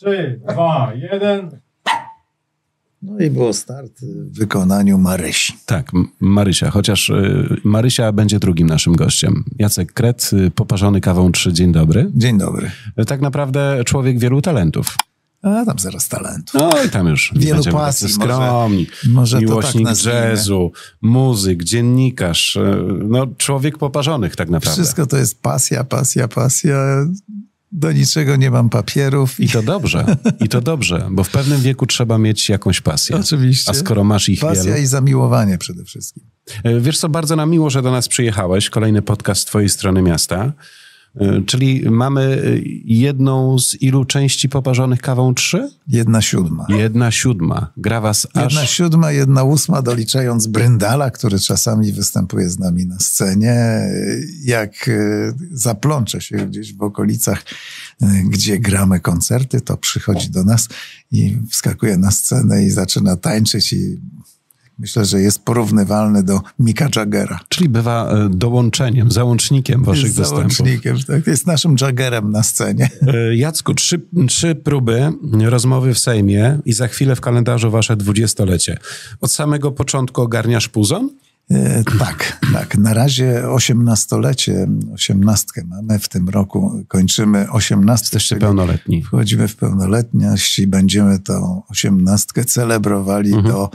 Trzy, dwa, jeden. No i było start w wykonaniu Marysi. Tak, Marysia, chociaż y, Marysia będzie drugim naszym gościem. Jacek Kret, y, poparzony kawą 3, dzień dobry. Dzień dobry. Y, Tak naprawdę człowiek wielu talentów. A tam zaraz talentu. No i tam już Wielu pasji, tacy może- skromni. może to Miłośnik tak jazzu, muzyk, dziennikarz, no człowiek poparzonych tak naprawdę. Wszystko to jest pasja, pasja, pasja. Do niczego nie mam papierów. I to dobrze, i to dobrze, bo w pewnym wieku trzeba mieć jakąś pasję. Oczywiście. A skoro masz ich Pasja wielu... i zamiłowanie przede wszystkim. E, Wiesz co, bardzo nam miło, że do nas przyjechałeś. Kolejny podcast z twojej strony miasta. E, Czyli mamy e, jedną z ilu części poparzonych kawą trzy? Jedna siódma. Jedna siódma. Gra was Jedna aż... siódma, jedna ósma, doliczając Bryndala, który czasami występuje z nami na scenie. Jak e, zaplącze się gdzieś w okolicach, gdzie gramy koncerty, to przychodzi do nas i wskakuje na scenę i zaczyna tańczyć i myślę, że jest porównywalny do Mika Jaggera. Czyli bywa e, dołączeniem, załącznikiem waszych Jest występów. załącznikiem, tak? Jest naszym Jaggerem na scenie. E, Jacku, trzy, trzy próby rozmowy w Sejmie i za chwilę w kalendarzu wasze dwudziestolecie. Od samego początku ogarniasz puzon? E, tak, tak. Na razie osiemnastolecie, osiemnastkę mamy w tym roku. Kończymy osiemnastkę. Jesteście pełnoletni. Wchodzimy w pełnoletność i będziemy tą osiemnastkę celebrowali Mhm. do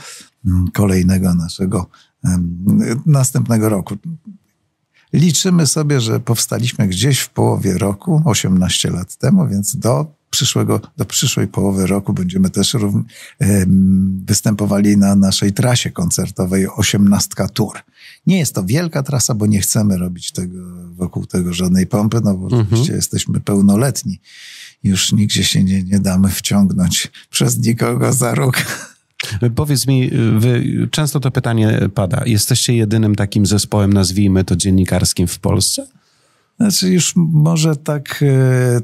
kolejnego naszego następnego roku. Liczymy sobie, że powstaliśmy gdzieś w połowie roku, 18 lat temu, więc do przyszłego, do przyszłej połowy roku będziemy też równ, występowali na naszej trasie koncertowej 18 Tour. Nie jest to wielka trasa, bo nie chcemy robić tego, wokół tego żadnej pompy, no bo oczywiście jesteśmy pełnoletni. Już nigdzie się nie, nie damy wciągnąć przez nikogo za róg. Powiedz mi, często to pytanie pada. Jesteście jedynym takim zespołem, nazwijmy to dziennikarskim w Polsce? Znaczy już może tak e,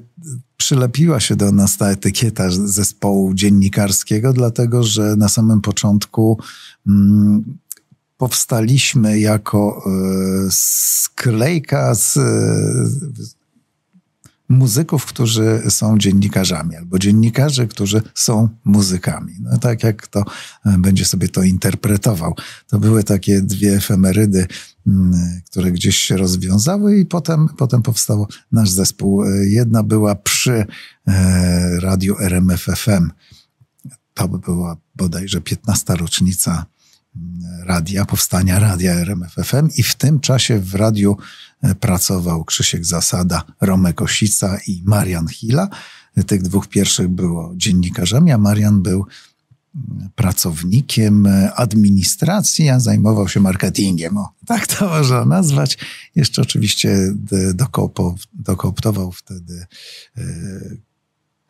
przylepiła się do nas ta etykieta zespołu dziennikarskiego, dlatego że na samym początku mm, powstaliśmy jako e, sklejka z, e, muzyków, którzy są dziennikarzami, albo dziennikarzy, którzy są muzykami. No tak jak to e, będzie sobie to interpretował. To były takie dwie efemerydy, mm, które gdzieś się rozwiązały i potem, potem powstał nasz zespół. E, Jedna była przy e, radiu RMF FM. To by była bodajże 15. rocznica radia, powstania radia RMF FM i w tym czasie w radiu e, pracował Krzysiek Zasada, Romek Osica i Marian Hila. Tych dwóch pierwszych było dziennikarzami, a Marian był mm, pracownikiem e, administracji, a zajmował się marketingiem. O, tak to można nazwać. Jeszcze oczywiście dokopo- dokooptował wtedy e,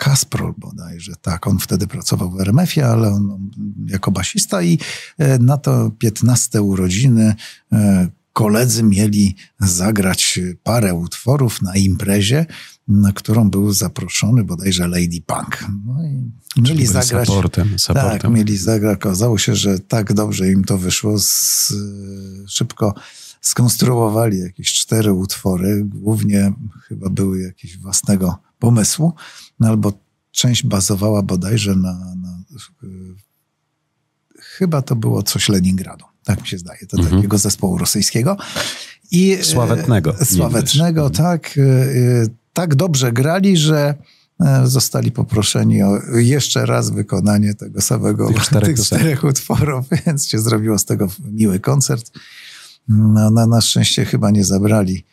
Kasprol bodajże, tak, on wtedy pracował w RMF-ie, ale on, jako basista i e, na to 15 urodziny e, koledzy mieli zagrać parę utworów na imprezie, na którą był zaproszony bodajże Lady Punk. No i mieli zagrać... supportem, Tak, supportem. mieli zagrać. Okazało się, że tak dobrze im to wyszło. Z, szybko skonstruowali jakieś cztery utwory. Głównie chyba były jakieś własnego pomysłu, no albo część bazowała bodajże na, na y, chyba to było coś Leningradu. Tak mi się zdaje. To takiego zespołu rosyjskiego. I, e, Sławetnego, nie Sławetnego, tak. y, y, Tak dobrze grali, że e, zostali poproszeni o jeszcze raz wykonanie tego samego, Tych czterech tych czterech utworów, więc się zrobiło z tego miły koncert. No, na, na szczęście chyba nie zabrali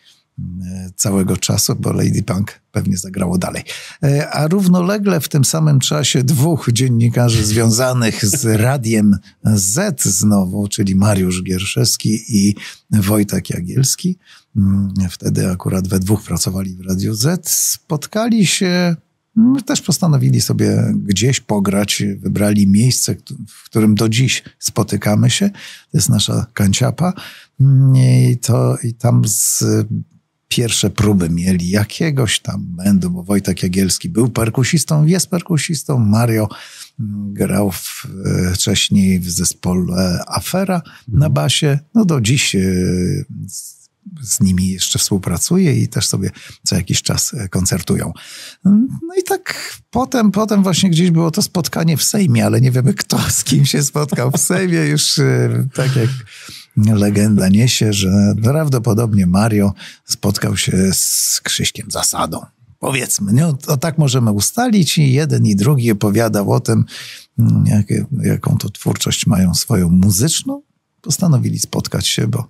całego czasu, bo Lady Punk pewnie zagrało dalej. E, A równolegle w tym samym czasie dwóch dziennikarzy związanych z Radiem Z znowu, czyli Mariusz Gierszewski i Wojtek Jagielski, mm, wtedy akurat we dwóch pracowali w Radiu Z, spotkali się mm, też postanowili sobie gdzieś pograć, wybrali miejsce, w którym do dziś spotykamy się. To jest nasza kanciapa. Mm, I, to, i tam z pierwsze próby mieli jakiegoś tam będu, bo Wojtek Jagielski był perkusistą, jest perkusistą. Mario mm, grał w, e, wcześniej w zespole Afera na basie. No do dziś e, z nimi jeszcze współpracuję i też sobie co jakiś czas koncertują. No i tak potem, potem właśnie gdzieś było to spotkanie w Sejmie, ale nie wiemy kto z kim się spotkał w Sejmie. Już tak jak legenda niesie, że prawdopodobnie Mario spotkał się z Krzyśkiem Zasadą. Powiedzmy, no, to tak możemy ustalić i jeden i drugi opowiadał o tym, jak, jaką to twórczość mają swoją muzyczną. Postanowili spotkać się, bo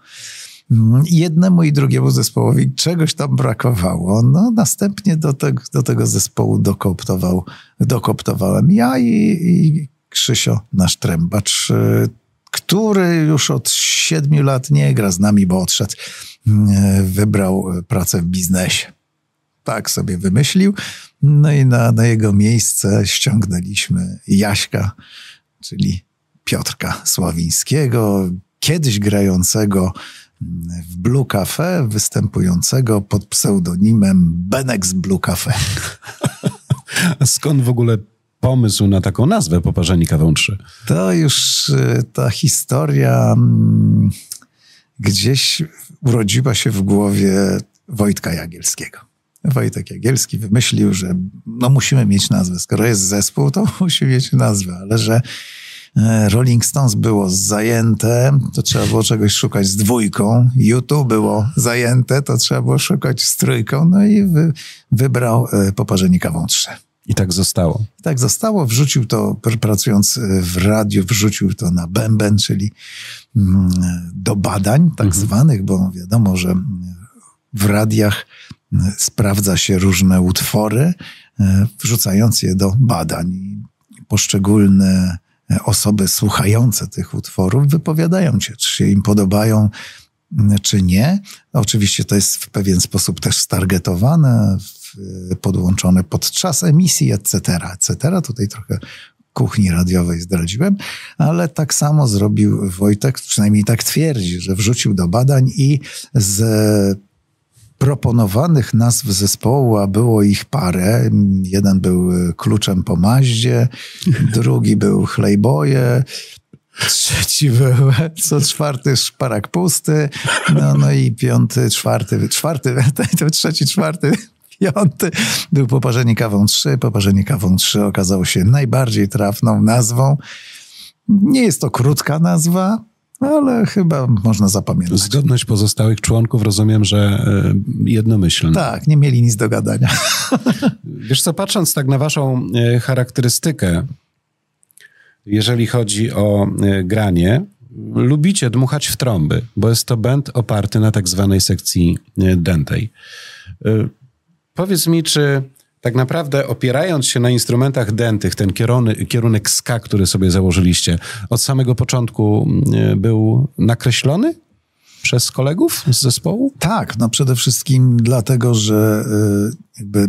jednemu i drugiemu zespołowi czegoś tam brakowało. No, następnie do, te, do tego zespołu dokoptował, dokoptowałem ja i, i Krzysio, nasz trębacz, który już od siedmiu lat nie gra z nami, bo odszedł, wybrał pracę w biznesie. Tak sobie wymyślił. No i na, na jego miejsce ściągnęliśmy Jaśka, czyli Piotrka Sławińskiego, kiedyś grającego w Blue Cafe, występującego pod pseudonimem Benex Blue Cafe. Skąd w ogóle pomysł na taką nazwę Poparzeni Kawą 3? To już y, ta historia mm, gdzieś urodziła się w głowie Wojtka Jagielskiego. Wojtek Jagielski wymyślił, że no musimy mieć nazwę. Skoro jest zespół, to musi mieć nazwę, ale że e, Rolling Stones było zajęte, to trzeba było czegoś szukać z dwójką. YouTube było zajęte, to trzeba było szukać z trójką. No i wy, wybrał e, Poparzeni Kawą 3. I tak zostało. I tak zostało. Wrzucił to, pracując e, w radiu, wrzucił to na bęben, czyli mm, do badań tak mhm. zwanych, bo wiadomo, że w radiach sprawdza się różne utwory, e, wrzucając je do badań. Poszczególne e, osoby słuchające tych utworów wypowiadają się, czy się im podobają, czy nie. Oczywiście to jest w pewien sposób też stargetowane, podłączone podczas emisji, etc., etc. Tutaj trochę kuchni radiowej zdradziłem, ale tak samo zrobił Wojtek, przynajmniej tak twierdzi, że wrzucił do badań i z proponowanych nazw zespołu, a było ich parę. Jeden był e, kluczem po maździe, drugi był chlejboje, trzeci był co czwarty szparak pusty, no, no i piąty, czwarty, czwarty, to trzeci, czwarty, piąty był Poparzenie kawą 3. Poparzenie kawą 3 okazało się najbardziej trafną nazwą. Nie jest to krótka nazwa, ale chyba można zapamiętać. Zgodność pozostałych członków rozumiem, że e, jednomyślna. Tak, nie mieli nic do gadania. Wiesz co, patrząc tak na waszą e, charakterystykę, jeżeli chodzi o e, granie, lubicie dmuchać w trąby, bo jest to band oparty na tak zwanej sekcji dętej. Powiedz mi, czy tak naprawdę opierając się na instrumentach dętych, ten kierunek, kierunek ska, który sobie założyliście, od samego początku mm, był nakreślony przez kolegów z zespołu? Tak, no przede wszystkim dlatego, że y, jakby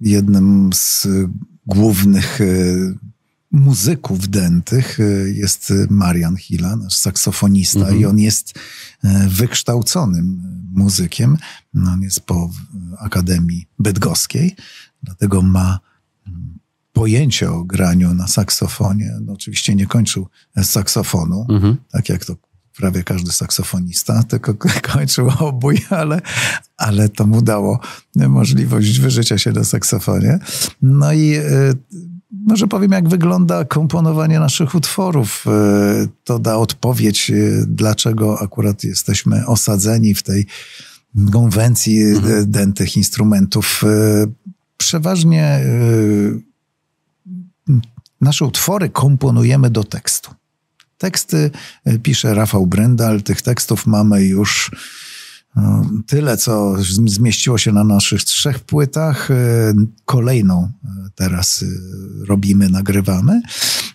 jednym z głównych y, muzyków dętych y, jest Marian Hila, nasz saksofonista mhm. i on jest wykształconym muzykiem. No, on jest po Akademii Bydgoskiej, dlatego ma mm, pojęcie o graniu na saksofonie. No, oczywiście nie kończył saksofonu, mhm. tak jak to prawie każdy saksofonista, tylko kończył obój, ale, ale to mu dało możliwość wyżycia się na saksofonie. No i y, może powiem, jak wygląda komponowanie naszych utworów. Y, to da odpowiedź, y, dlaczego akurat jesteśmy osadzeni w tej konwencji mhm. dętych instrumentów przeważnie nasze utwory komponujemy do tekstu. Teksty pisze Rafał Brendal, tych tekstów mamy już tyle, co zmieściło się na naszych trzech płytach. Kolejną teraz robimy, nagrywamy,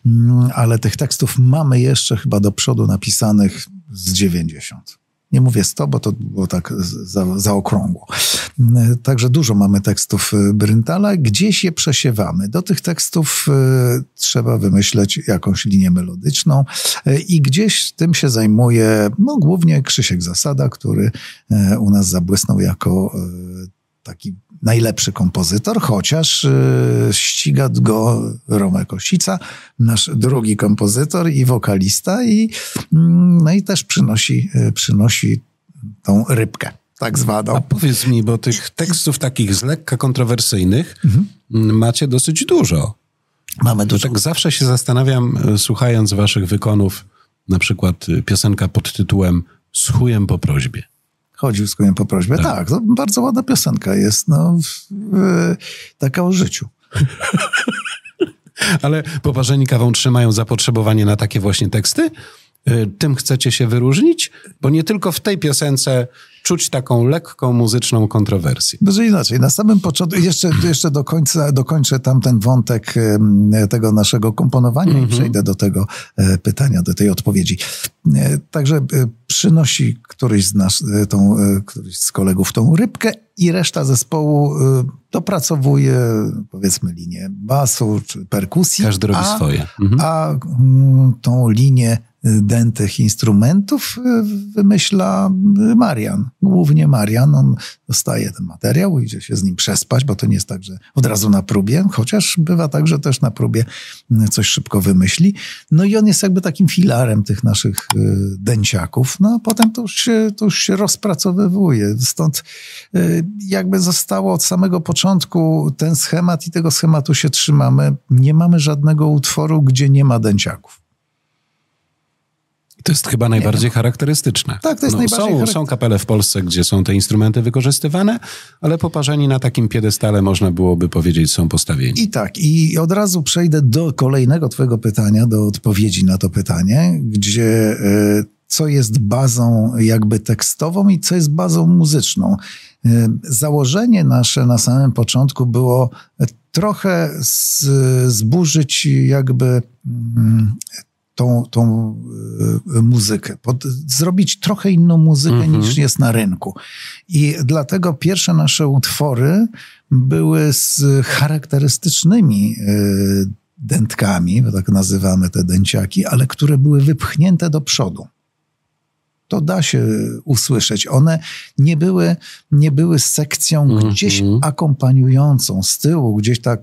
mm, ale tych tekstów mamy jeszcze chyba do przodu napisanych z 90. Nie mówię 100, bo to było tak za, zaokrągło. Także dużo mamy tekstów y, Bryntala, gdzieś je przesiewamy. Do tych tekstów y, trzeba wymyśleć jakąś linię melodyczną y, i gdzieś tym się zajmuje no, głównie Krzysiek Zasada, który u nas zabłysnął jako taki najlepszy kompozytor, chociaż y, ściga go Romek Osica, nasz drugi kompozytor i wokalista i, mm, no i też przynosi, y, przynosi tą rybkę tak A zwaną. powiedz mi, bo tych tekstów takich z lekka kontrowersyjnych Mhm. m, macie dosyć dużo. Mamy dużo. tak zawsze się zastanawiam, e, słuchając waszych wykonów, na przykład y, piosenka pod tytułem Z chujem po prośbie. Chodził z kołem po prośbie. Tak, to bardzo ładna piosenka jest. No, w, w, taka o życiu. Ale poparzeni kawą trzymają zapotrzebowanie na takie właśnie teksty? Y, Tym chcecie się wyróżnić? Bo nie tylko w tej piosence czuć taką lekką muzyczną kontrowersję. Może inaczej, na samym początku, jeszcze, jeszcze do końca, dokończę tamten wątek tego naszego komponowania i przejdę do tego e, pytania, do tej odpowiedzi. E, Także e, przynosi któryś z nas, tą, któryś z kolegów tą rybkę i reszta zespołu dopracowuje, powiedzmy, linię basu czy perkusji. Każdy robi a, swoje. Mhm. A mm, tą linię dętych instrumentów y, wymyśla Marian. Głównie Marian. On dostaje ten materiał, idzie się z nim przespać, bo to nie jest tak, że od razu na próbie, chociaż bywa tak, że też na próbie y, coś szybko wymyśli. No i on jest jakby takim filarem tych naszych y, dęciaków. No a potem to już się, to już się rozpracowywuje. Stąd jakby zostało od samego początku ten schemat i tego schematu się trzymamy. Nie mamy żadnego utworu, gdzie nie ma dęciaków. To jest chyba najbardziej charakterystyczne. Tak, to jest no, najbardziej są, są kapele w Polsce, gdzie są te instrumenty wykorzystywane, ale poparzeni na takim piedestale można byłoby powiedzieć są postawieni. I tak, i od razu przejdę do kolejnego Twojego pytania, do odpowiedzi na to pytanie, gdzie e, co jest bazą jakby tekstową i co jest bazą muzyczną. E, Założenie nasze na samym początku było trochę z, zburzyć jakby mm, tą, tą e, muzykę, pod, zrobić trochę inną muzykę niż jest na rynku. I dlatego pierwsze nasze utwory były z charakterystycznymi e, dętkami, bo tak nazywamy te dęciaki, ale które były wypchnięte do przodu. To da się usłyszeć. One nie były, nie były sekcją Mhm. gdzieś akompaniującą z tyłu, gdzieś tak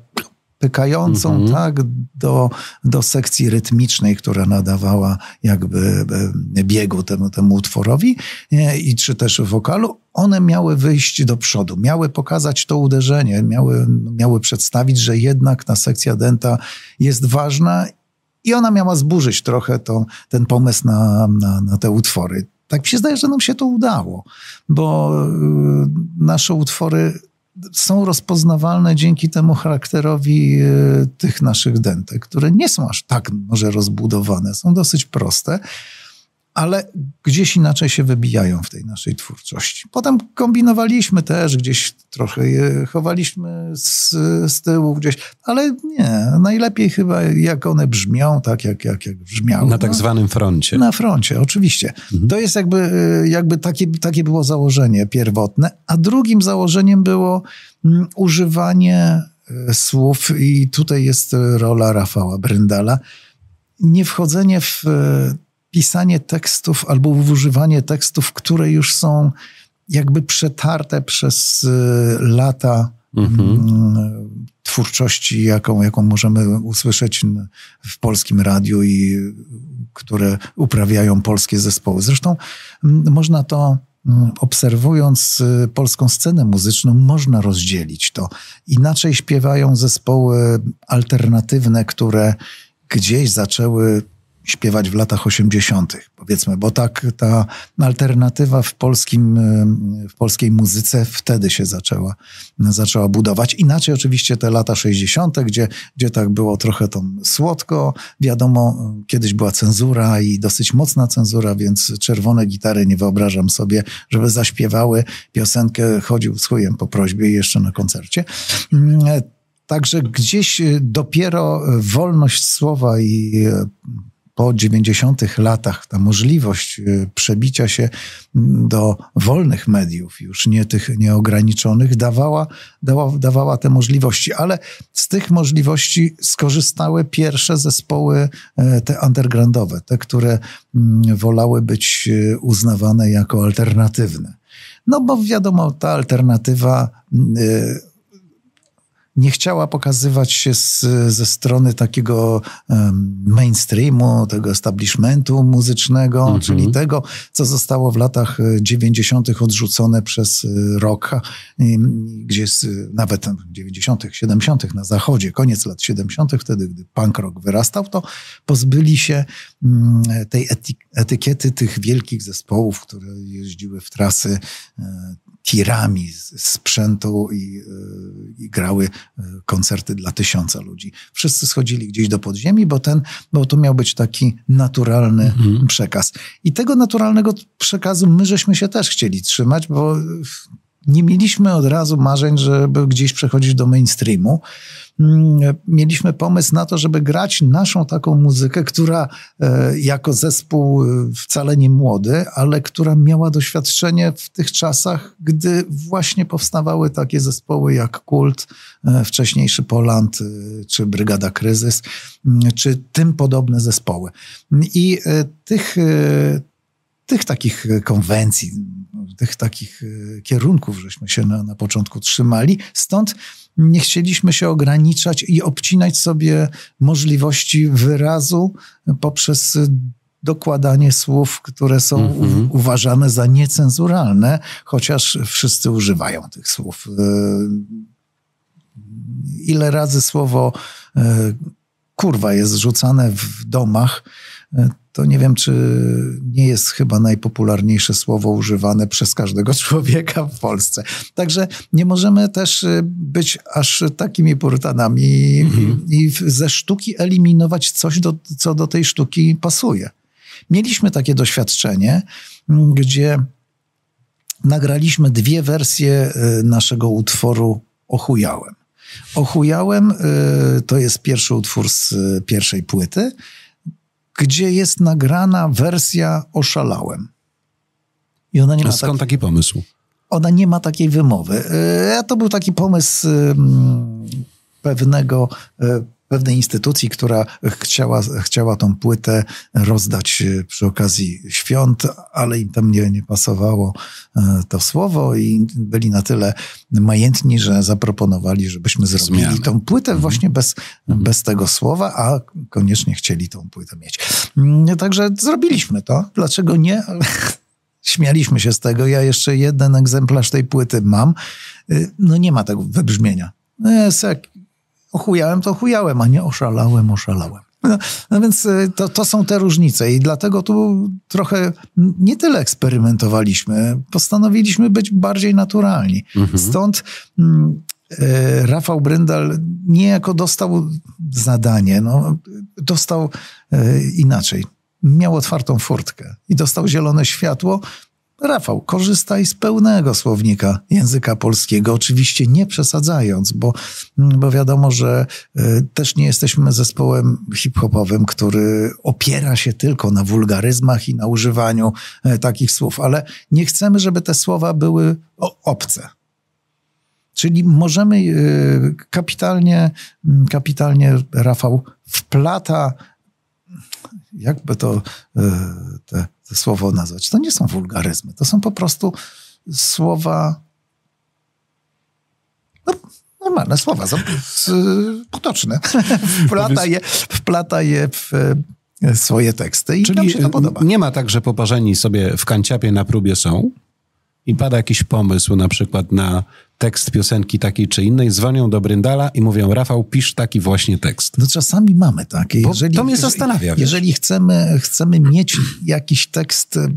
pykającą Mhm. tak do, do sekcji rytmicznej, która nadawała jakby e, biegu temu, temu utworowi e, i czy też wokalu, one miały wyjść do przodu, miały pokazać to uderzenie, miały, miały przedstawić, że jednak ta sekcja denta jest ważna i ona miała zburzyć trochę to, ten pomysł na, na, na te utwory. Tak mi się zdaje, że nam się to udało, bo y, nasze utwory są rozpoznawalne dzięki temu charakterowi y, tych naszych dentek, które nie są aż tak może rozbudowane, są dosyć proste, ale gdzieś inaczej się wybijają w tej naszej twórczości. Potem kombinowaliśmy też, gdzieś trochę je chowaliśmy z, z tyłu gdzieś, ale nie, najlepiej chyba jak one brzmią, tak jak, jak, jak brzmiały. Na tak No. zwanym froncie. Na froncie, oczywiście. To jest jakby, jakby takie, takie było założenie pierwotne, a drugim założeniem było mm, używanie y, słów i tutaj jest rola Rafała Bryndala. Nie wchodzenie w y, pisanie tekstów albo używanie tekstów, które już są jakby przetarte przez y, lata mm, twórczości, jaką, jaką możemy usłyszeć w polskim radiu i które uprawiają polskie zespoły. Zresztą można to obserwując y, polską scenę muzyczną, można rozdzielić to. Inaczej śpiewają zespoły alternatywne, które gdzieś zaczęły śpiewać w latach 80., powiedzmy, bo tak ta alternatywa w, polskim, w polskiej muzyce wtedy się zaczęła, zaczęła budować. Inaczej oczywiście te lata 60., gdzie, gdzie tak było trochę tam słodko. Wiadomo, kiedyś była cenzura i dosyć mocna cenzura, więc czerwone gitary nie wyobrażam sobie, żeby zaśpiewały piosenkę Chodził z chujem po prośbie jeszcze na koncercie. Także gdzieś dopiero wolność słowa i po 90 latach ta możliwość y, przebicia się mm, do wolnych mediów, już nie tych nieograniczonych, dawała, dała, dawała te możliwości, ale z tych możliwości skorzystały pierwsze zespoły, e, te undergroundowe, te, które mm, wolały być y, uznawane jako alternatywne. No bo wiadomo, ta alternatywa y, nie chciała pokazywać się z, ze strony takiego um, mainstreamu, tego establishmentu muzycznego, Mhm. czyli tego, co zostało w latach e, 90. odrzucone przez e, rock, gdzie jest e, nawet tam w 90., 70. na zachodzie, koniec lat 70., wtedy, gdy punk rock wyrastał, to pozbyli się mm, tej ety- etykiety tych wielkich zespołów, które jeździły w trasy e, tirami z sprzętu i, e, i grały e, koncerty dla tysiąca ludzi. Wszyscy schodzili gdzieś do podziemi, bo, ten, bo to miał być taki naturalny Mhm. przekaz. I tego naturalnego przekazu my żeśmy się też chcieli trzymać, bo nie mieliśmy od razu marzeń, żeby gdzieś przechodzić do mainstreamu. Mm, Mieliśmy pomysł na to, żeby grać naszą taką muzykę, która e, jako zespół e, wcale nie młody, ale która miała doświadczenie w tych czasach, gdy właśnie powstawały takie zespoły jak Kult, e, wcześniejszy Poland, czy Brygada Kryzys, czy tym podobne zespoły. I tych, tych takich e, konwencji, tych takich e, kierunków, żeśmy się na, na początku trzymali. Stąd nie chcieliśmy się ograniczać i obcinać sobie możliwości wyrazu poprzez dokładanie słów, które są Mhm. u- uważane za niecenzuralne, chociaż wszyscy używają tych słów. E, Ile razy słowo kurwa jest rzucane w domach, to nie wiem, czy nie jest chyba najpopularniejsze słowo używane przez każdego człowieka w Polsce. Także nie możemy też e, być aż takimi purytanami Mhm. i ze sztuki eliminować coś, do, co do tej sztuki pasuje. Mieliśmy takie doświadczenie, gdzie nagraliśmy dwie wersje e, naszego utworu Ochujałem. Ochujałem y, to jest pierwszy utwór z y, pierwszej płyty, gdzie jest nagrana wersja Oszalałem. I ona nie ma, tak, Skąd taki pomysł? ona nie ma takiej wymowy. Y, To był taki pomysł ym, pewnego, y, pewnej instytucji, która chciała, chciała tą płytę rozdać y, przy okazji świąt, ale im tam nie, nie pasowało y, to słowo i byli na tyle majętni, że zaproponowali, żebyśmy zrobili Zmiany. tą płytę właśnie bez, bez tego słowa, a koniecznie chcieli tą płytę mieć. Mm, Także zrobiliśmy to. Dlaczego nie? Ale Śmialiśmy się z tego. Ja jeszcze jeden egzemplarz tej płyty mam. Y, No nie ma tego wybrzmienia. Jest ochujałem, to chujałem, a nie oszalałem, oszalałem. No, no więc y, to, to są te różnice i dlatego tu trochę nie tyle eksperymentowaliśmy, postanowiliśmy być bardziej naturalni. Stąd mm, e, Rafał Bryndal niejako dostał zadanie, no, dostał e, inaczej. Miał otwartą furtkę i dostał zielone światło. Rafał, korzystaj z pełnego słownika języka polskiego, oczywiście nie przesadzając, bo, bo wiadomo, że e, też nie jesteśmy zespołem hip-hopowym, który opiera się tylko na wulgaryzmach i na używaniu e, takich słów, ale nie chcemy, żeby te słowa były obce. Czyli możemy e, kapitalnie, m, kapitalnie Rafał wplata, jakby to te, te słowo nazwać, to nie są wulgaryzmy, to są po prostu słowa, no, normalne słowa, potoczne. wplata, je, wplata je w e, swoje teksty i nam Czyli się to podoba. nie ma tak, że poparzeni sobie w kanciapie na próbie są i pada jakiś pomysł na przykład na tekst piosenki takiej czy innej, dzwonią do Bryndala i mówią, Rafał, pisz taki właśnie tekst. No czasami mamy takie. Bo Jeżeli, to mnie jeżeli- zastanawia, wiesz. Jeżeli chcemy, chcemy mieć jakiś tekst. e,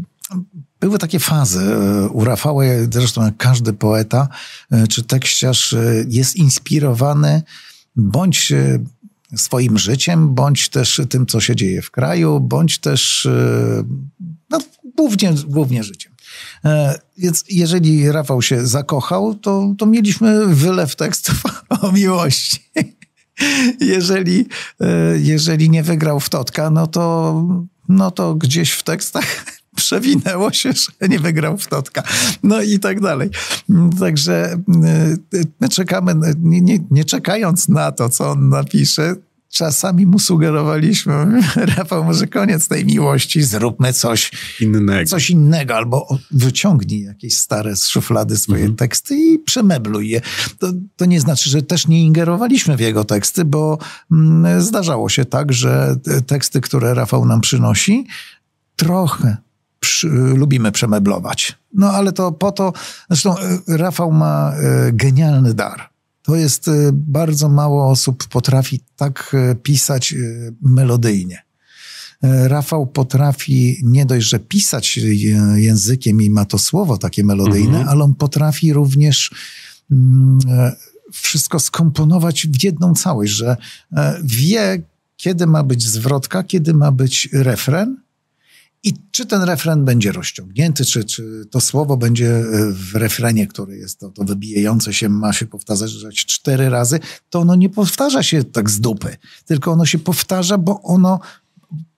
Były takie fazy e, u Rafała, zresztą jak każdy poeta e, czy tekściarz jest inspirowany bądź swoim życiem, bądź też tym, co się dzieje w kraju, bądź też no, głównie, głównie życiem. E, Więc jeżeli Rafał się zakochał, to, to mieliśmy wylew tekstów o miłości. Jeżeli, e, jeżeli nie wygrał w Totka, no to, no to gdzieś w tekstach przewinęło się, że nie wygrał w Totka. No i tak dalej. Także e, my czekamy, nie, nie, nie czekając na to, co on napisze, czasami mu sugerowaliśmy, Rafał, może koniec tej miłości, zróbmy coś innego, coś innego albo wyciągnij jakieś stare z szuflady swoje mhm. teksty i przemebluj je. To, to, nie znaczy, że też nie ingerowaliśmy w jego teksty, bo mm, zdarzało się tak, że teksty, które Rafał nam przynosi, trochę przy, lubimy przemeblować. No ale to po to, zresztą e, Rafał ma e, genialny dar to jest y, bardzo mało osób potrafi tak y, pisać y, melodyjnie. Rafał potrafi nie dość, że pisać językiem i ma to słowo takie melodyjne, mhm. ale on potrafi również mm, e, wszystko skomponować w jedną całość, że e, wie, kiedy ma być zwrotka, kiedy ma być refren, i czy ten refren będzie rozciągnięty, czy, czy to słowo będzie e, w refrenie, który jest to, to wybijające się, ma się powtarzać cztery razy, to ono nie powtarza się tak z dupy, tylko ono się powtarza, bo ono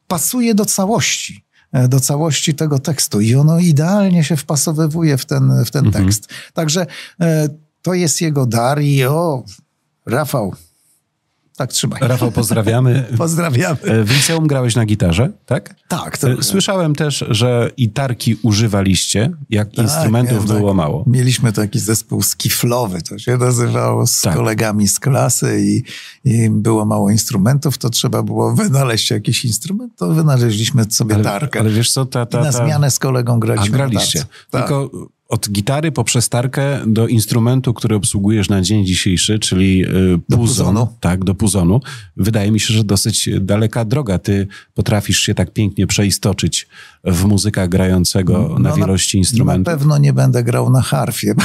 pasuje do całości e, do całości tego tekstu i ono idealnie się wpasowywuje w ten, w ten mhm. tekst. Także e, to jest jego dar i o, Rafał, tak, trzymaj. Rafał, pozdrawiamy. pozdrawiamy. E, w liceum grałeś na gitarze, tak? Tak. To... E, słyszałem też, że gitarki używaliście, jak tak, instrumentów tak. było mało. Mieliśmy taki zespół skiflowy, to się nazywało, z tak. kolegami z klasy i, i, było mało instrumentów, to trzeba było wynaleźć jakiś instrument, to wynaleźliśmy sobie ale, tarkę. Ale wiesz co, ta, ta, ta... na zmianę z kolegą graliśmy. A graliście. Tylko od gitary po przestarkę do instrumentu, który obsługujesz na dzień dzisiejszy, czyli y, do puzonu. Tak, do puzonu. Wydaje mi się, że dosyć daleka droga. Ty potrafisz się tak pięknie przeistoczyć w muzyka grającego no, na wielości instrumentów. Na pewno nie będę grał na harfie.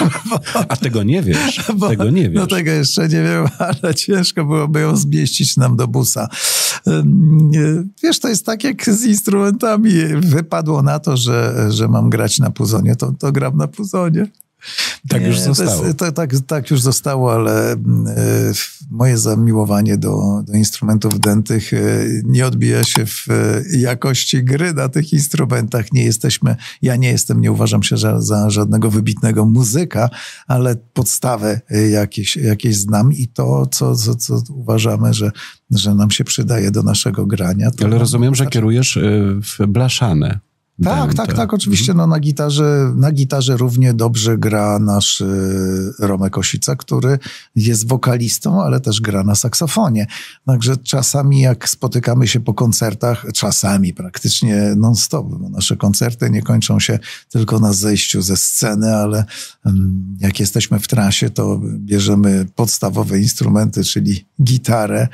A tego nie wiesz. Bo, tego nie wiesz. No tego jeszcze nie wiem, ale ciężko byłoby ją zmieścić nam do busa. Wiesz, to jest tak jak z instrumentami. Wypadło na to, że, że mam grać na puzonie, to, to gram na puzonie. Tak już zostało. Jest, to, tak, tak już zostało, ale e, moje zamiłowanie do, do instrumentów dętych e, nie odbija się w e, jakości gry na tych instrumentach. Nie jesteśmy, ja nie jestem, nie uważam się za, za żadnego wybitnego muzyka, ale podstawę jakieś, jakieś znam i to, co, co, co uważamy, że, że nam się przydaje do naszego grania. ale rozumiem, że kierujesz w blaszane. Tak, tak, tak, oczywiście. No, na, gitarze, na gitarze równie dobrze gra nasz y, Romek Osica, który jest wokalistą, ale też gra na saksofonie. Także czasami jak spotykamy się po koncertach, czasami praktycznie non-stop, bo nasze koncerty nie kończą się tylko na zejściu ze sceny, ale mm, jak jesteśmy w trasie, to bierzemy podstawowe instrumenty, czyli gitarę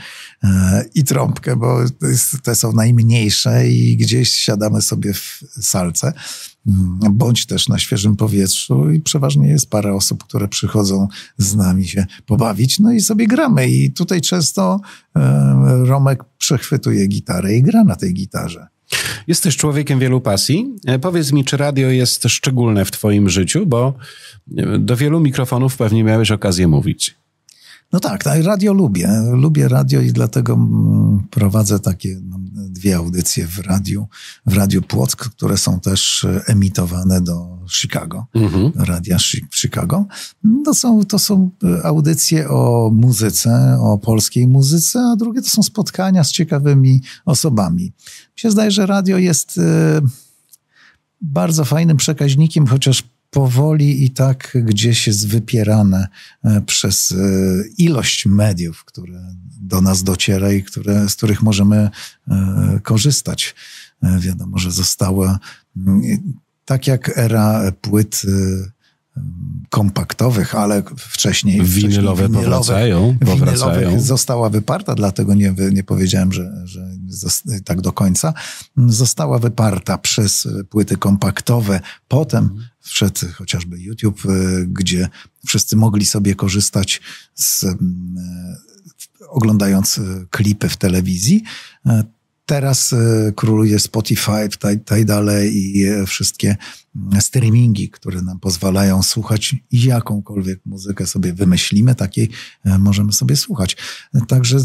y, i trąbkę, bo te są najmniejsze i gdzieś siadamy sobie w salce, mm, bądź też na świeżym powietrzu i przeważnie jest parę osób, które przychodzą z nami się pobawić, no i sobie gramy i tutaj często e, Romek przechwytuje gitarę i gra na tej gitarze. Jesteś człowiekiem wielu pasji. E, powiedz mi, czy radio jest szczególne w Twoim życiu, bo do wielu mikrofonów pewnie miałeś okazję mówić. No tak, tak, radio lubię. Lubię radio i dlatego mm, prowadzę takie no, dwie audycje w radiu, w Radiu Płock, które są też e, emitowane do Chicago, mhm. radia Chicago. To są, to są e, audycje o muzyce, o polskiej muzyce, a drugie to są spotkania z ciekawymi osobami. Mi się zdaje, że radio jest e, bardzo fajnym przekaźnikiem, chociaż powoli i tak gdzieś jest wypierane e, przez e, ilość mediów, które do nas dociera i które, z których możemy e, korzystać. Wiadomo, że została tak jak era płyt kompaktowych, ale wcześniej winylowe, wcześniej powracają, powracają. została wyparta, dlatego nie, nie powiedziałem, że, że tak do końca. Została wyparta przez płyty kompaktowe. Potem mhm. wszedł chociażby YouTube, y, gdzie wszyscy mogli sobie korzystać z, y, oglądając y, klipy w telewizji. Teraz e, króluje Spotify, tak dalej i e, wszystkie mm, streamingi, które nam pozwalają słuchać jakąkolwiek muzykę sobie wymyślimy, takiej e, możemy sobie słuchać. Także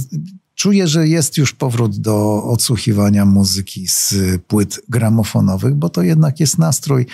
czuję, że jest już powrót do odsłuchiwania muzyki z płyt gramofonowych, bo to jednak jest nastrój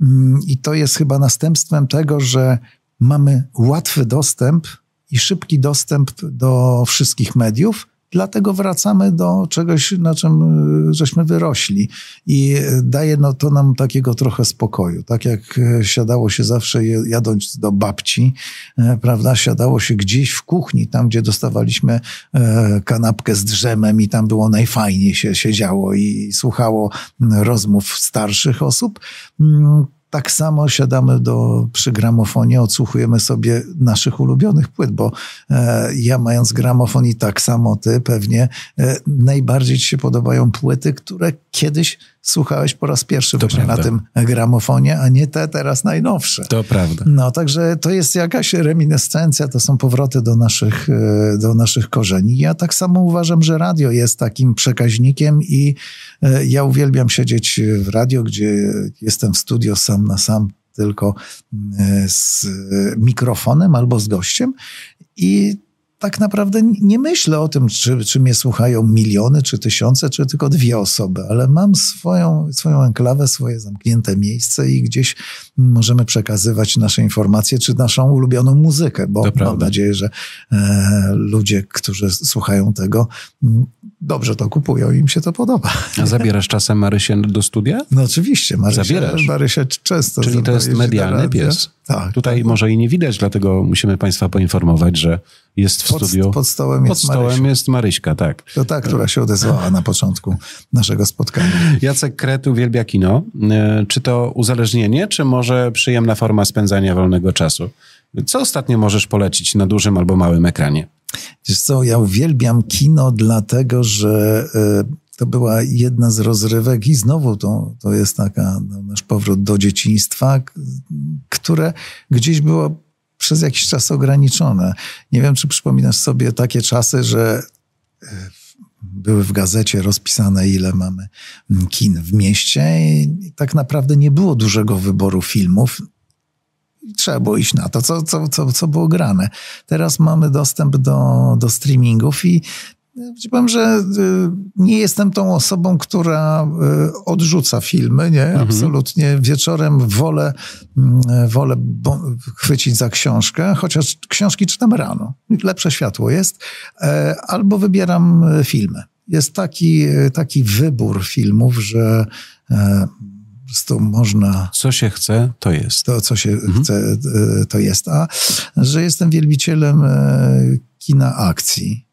mm, i to jest chyba następstwem tego, że mamy łatwy dostęp i szybki dostęp do wszystkich mediów, dlatego wracamy do czegoś, na czym y, żeśmy wyrośli. I daje no, to nam takiego trochę spokoju. Tak jak e, siadało się zawsze jadąc do babci, e, prawda, siadało się gdzieś w kuchni, tam gdzie dostawaliśmy e, kanapkę z drzemem i tam było najfajniej się siedziało i słuchało rozmów starszych osób mm, tak samo siadamy do, przy gramofonie, odsłuchujemy sobie naszych ulubionych płyt, bo e, ja mając gramofon i tak samo ty pewnie e, najbardziej ci się podobają płyty, które kiedyś słuchałeś po raz pierwszy to właśnie na tym gramofonie, a nie te teraz najnowsze. To prawda. No, także to jest jakaś reminiscencja, to są powroty do naszych, e, do naszych korzeni. Ja tak samo uważam, że radio jest takim przekaźnikiem i e, ja uwielbiam siedzieć w radio, gdzie jestem w studio sam na sam tylko e, z mikrofonem albo z gościem i tak naprawdę nie myślę o tym, czy, czy mnie słuchają miliony, czy tysiące, czy tylko dwie osoby, ale mam swoją, swoją enklawę, swoje zamknięte miejsce i gdzieś możemy przekazywać nasze informacje, czy naszą ulubioną muzykę, bo mam nadzieję, że e, ludzie, którzy słuchają tego, dobrze to kupują i im się to podoba. A zabierasz czasem Marysię do studia? No oczywiście, Marysię, Zabierasz. Marysię często. Czyli to jest medialny pies. Tak. Tutaj tak. może i nie widać, dlatego musimy Państwa poinformować, że jest w pod, studiu. Pod stołem, pod jest, stołem Marysia. jest Maryśka, tak. To ta, która się odezwała na początku naszego spotkania. Jacek Kret uwielbia kino. E, czy to uzależnienie, czy może przyjemna forma spędzania wolnego czasu? Co ostatnio możesz polecić na dużym albo małym ekranie? Wiesz co, ja uwielbiam kino dlatego, że y, to była jedna z rozrywek i znowu to, to jest taka no, nasz powrót do dzieciństwa, które gdzieś było przez jakiś czas ograniczone. Nie wiem, czy przypominasz sobie takie czasy, że y, były w gazecie rozpisane, ile mamy kin w mieście i tak naprawdę nie było dużego wyboru filmów trzeba było iść na to, co, co, co, co było grane. Teraz mamy dostęp do, do streamingów i Powiem, że y, nie jestem tą osobą, która y, odrzuca filmy, nie? Mhm. Absolutnie. Wieczorem wolę, mm, wolę chwycić za książkę, chociaż książki czytam rano. Lepsze światło jest. E, albo wybieram e, filmy. Jest taki, e, taki wybór filmów, że prostu można... Co się chce, to jest. To, co się mhm. chce, e, to jest. A że jestem wielbicielem e, kina akcji,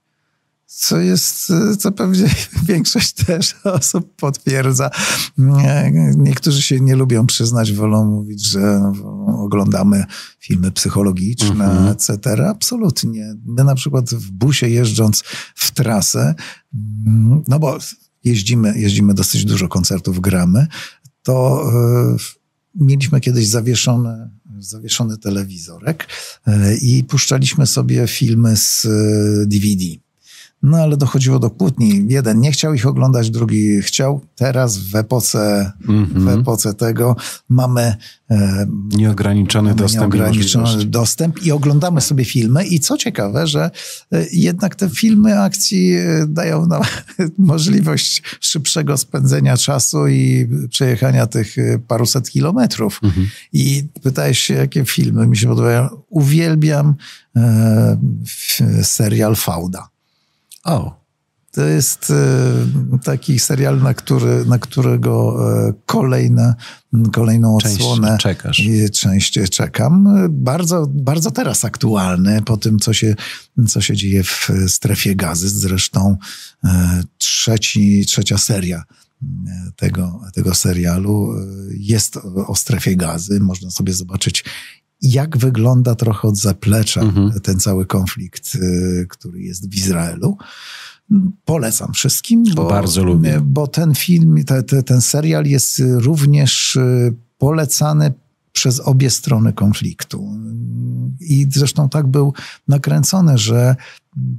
co jest, e, co pewnie większość też osób potwierdza. Niektórzy się nie lubią przyznać, wolą mówić, że oglądamy filmy psychologiczne, mhm. etc. Absolutnie. My na przykład w busie jeżdżąc w trasę, no bo jeździmy, jeździmy dosyć dużo koncertów, gramy, to e, mieliśmy kiedyś zawieszony, zawieszony telewizorek e, i puszczaliśmy sobie filmy z DVD. No ale dochodziło do kłótni. Jeden nie chciał ich oglądać, drugi chciał. Teraz w epoce, mm -hmm. w mhm. epoce tego mamy e, nieograniczony mamy dostęp. Nieograniczony dostęp i oglądamy sobie filmy. I co ciekawe, że e, jednak te filmy akcji e, dają nam możliwość szybszego spędzenia czasu i przejechania tych e, paruset kilometrów. Mm -hmm. I pytałeś się, jakie filmy mi się podobają. Uwielbiam e, serial Fauda. O. To jest e, taki serial, na, który, na którego e, kolejne, kolejną odsłonę czekasz. częściej czekam. Bardzo, bardzo teraz aktualny po tym, co się, co się dzieje w strefie gazy. Zresztą e, trzeci, trzecia seria tego, tego serialu jest o strefie gazy. Można sobie zobaczyć, jak wygląda trochę od zaplecza mhm. ten cały konflikt, y, który jest w Izraelu. Polecam wszystkim, bo, Bardzo lubię. bo ten film, te, te, ten serial jest również y, polecany przez obie strony konfliktu. I zresztą tak był nakręcony, że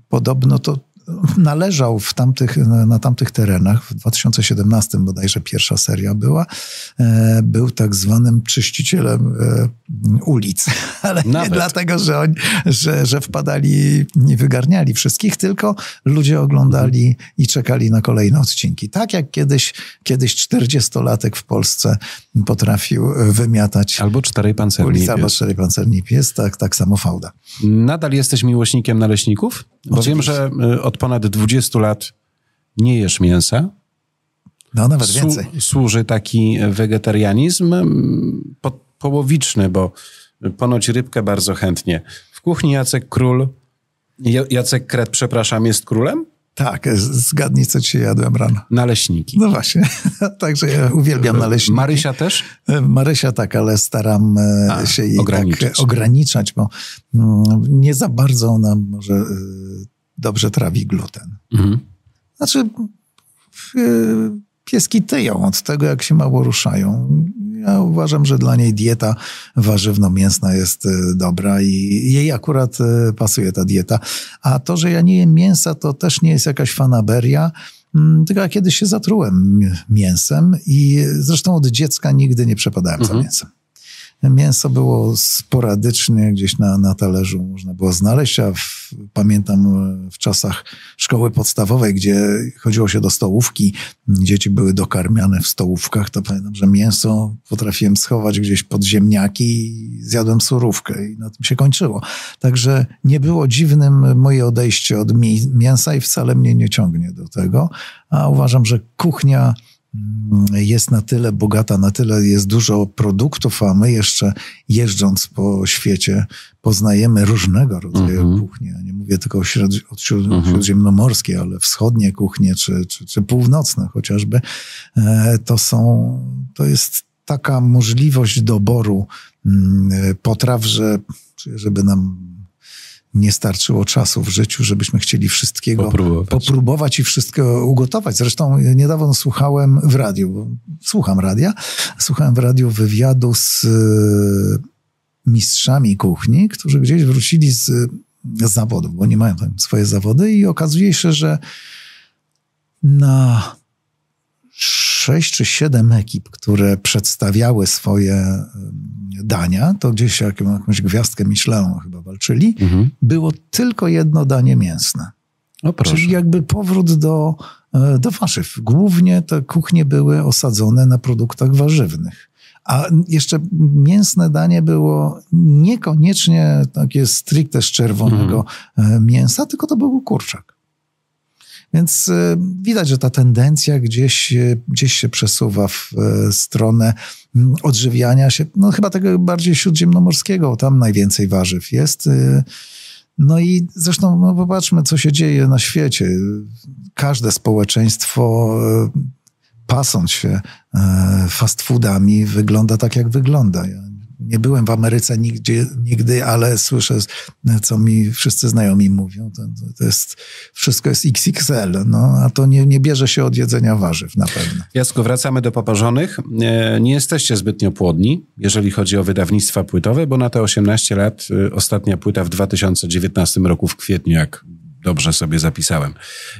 podobno to należał w tamtych, na tamtych terenach, w 2017 bodajże pierwsza seria była, e, był tak zwanym czyścicielem e, ulic. Ale Nawet. nie dlatego, że, oni, że, że wpadali, nie wygarniali wszystkich, tylko ludzie oglądali mhm. i czekali na kolejne odcinki. Tak jak kiedyś, kiedyś 40-latek w Polsce potrafił wymiatać. Albo czterej pancerni ulic, Albo czterej pancerni pies, tak, tak samo fałda. Nadal jesteś miłośnikiem naleśników? Bo Oczywiście. wiem, że y, od ponad 20 lat nie jesz mięsa. No nawet więcej. służy taki wegetarianizm mm, po, połowiczny, bo ponoć rybkę bardzo chętnie. W kuchni Jacek Król, Jacek Kret, przepraszam, jest królem? Tak, zgadnij, co ci jadłem rano. Naleśniki. No właśnie, także ja uwielbiam naleśniki. Marysia też? Marysia tak, ale staram e, A, się jej ograniczać. tak ograniczać, bo mm, nie za bardzo ona może e, dobrze trawi gluten. Mhm. Znaczy, pieski tyją od tego, jak się mało ruszają. Ja uważam, że dla niej dieta warzywno-mięsna jest e, dobra i jej akurat e, pasuje ta dieta. A to, że ja nie jem mięsa, to też nie jest jakaś fanaberia. Mm, tylko ja kiedyś się zatrułem mięsem i zresztą od dziecka nigdy nie przepadałem mhm. za mięsem. Mięso było sporadycznie gdzieś na, na talerzu można było znaleźć, a w, pamiętam w czasach szkoły podstawowej, gdzie chodziło się do stołówki, dzieci były dokarmiane w stołówkach, to pamiętam, że mięso potrafiłem schować gdzieś pod ziemniaki i zjadłem surówkę i na tym się kończyło. Także nie było dziwnym moje odejście od mięsa i wcale mnie nie ciągnie do tego, a uważam, że kuchnia jest na tyle bogata, na tyle jest dużo produktów, a my jeszcze jeżdżąc po świecie poznajemy różnego rodzaju mhm. -huh. kuchnie. Nie mówię tylko o, śród, o śród, mhm. -huh. śródziemnomorskiej, ale wschodnie kuchnie, czy, czy, czy północne chociażby. E, to są, to jest taka możliwość doboru mm, potraw, że żeby nam nie starczyło czasu w życiu, żebyśmy chcieli wszystkiego popróbować, popróbować i wszystko ugotować. Zresztą niedawno słuchałem w radiu, słucham radia, słuchałem w radiu wywiadu z e, mistrzami kuchni, którzy gdzieś wrócili z, z zawodów, bo nie mają tam swoje zawody i okazuje się, że na sześć czy siedem ekip, które przedstawiały swoje dania, to gdzieś jakąś gwiazdkę Michelin chyba walczyli, mhm. było tylko jedno danie mięsne. O, Czyli jakby powrót do, e, do warzyw. Głównie te kuchnie były osadzone na produktach warzywnych. A jeszcze mięsne danie było niekoniecznie takie stricte z czerwonego mhm. mięsa, tylko to był kurczak. Więc e, widać, że ta tendencja gdzieś, gdzieś się przesuwa w stronę mm, odżywiania się, no chyba tego bardziej śródziemnomorskiego, tam najwięcej warzyw jest. E, no i zresztą no popatrzmy, co się dzieje na świecie. Każde społeczeństwo e, pasąc się fast foodami wygląda tak, jak wygląda. Ja nie byłem w Ameryce nigdzie, nigdy, ale słyszę, co mi wszyscy znajomi mówią. To, to jest, wszystko jest XXL, no, a to nie, nie bierze się od jedzenia warzyw na pewno. Jasku, wracamy do poparzonych. Nie jesteście zbytnio płodni, jeżeli chodzi o wydawnictwa płytowe, bo na te 18 lat y, ostatnia płyta w 2019 roku w kwietniu, jak dobrze sobie zapisałem.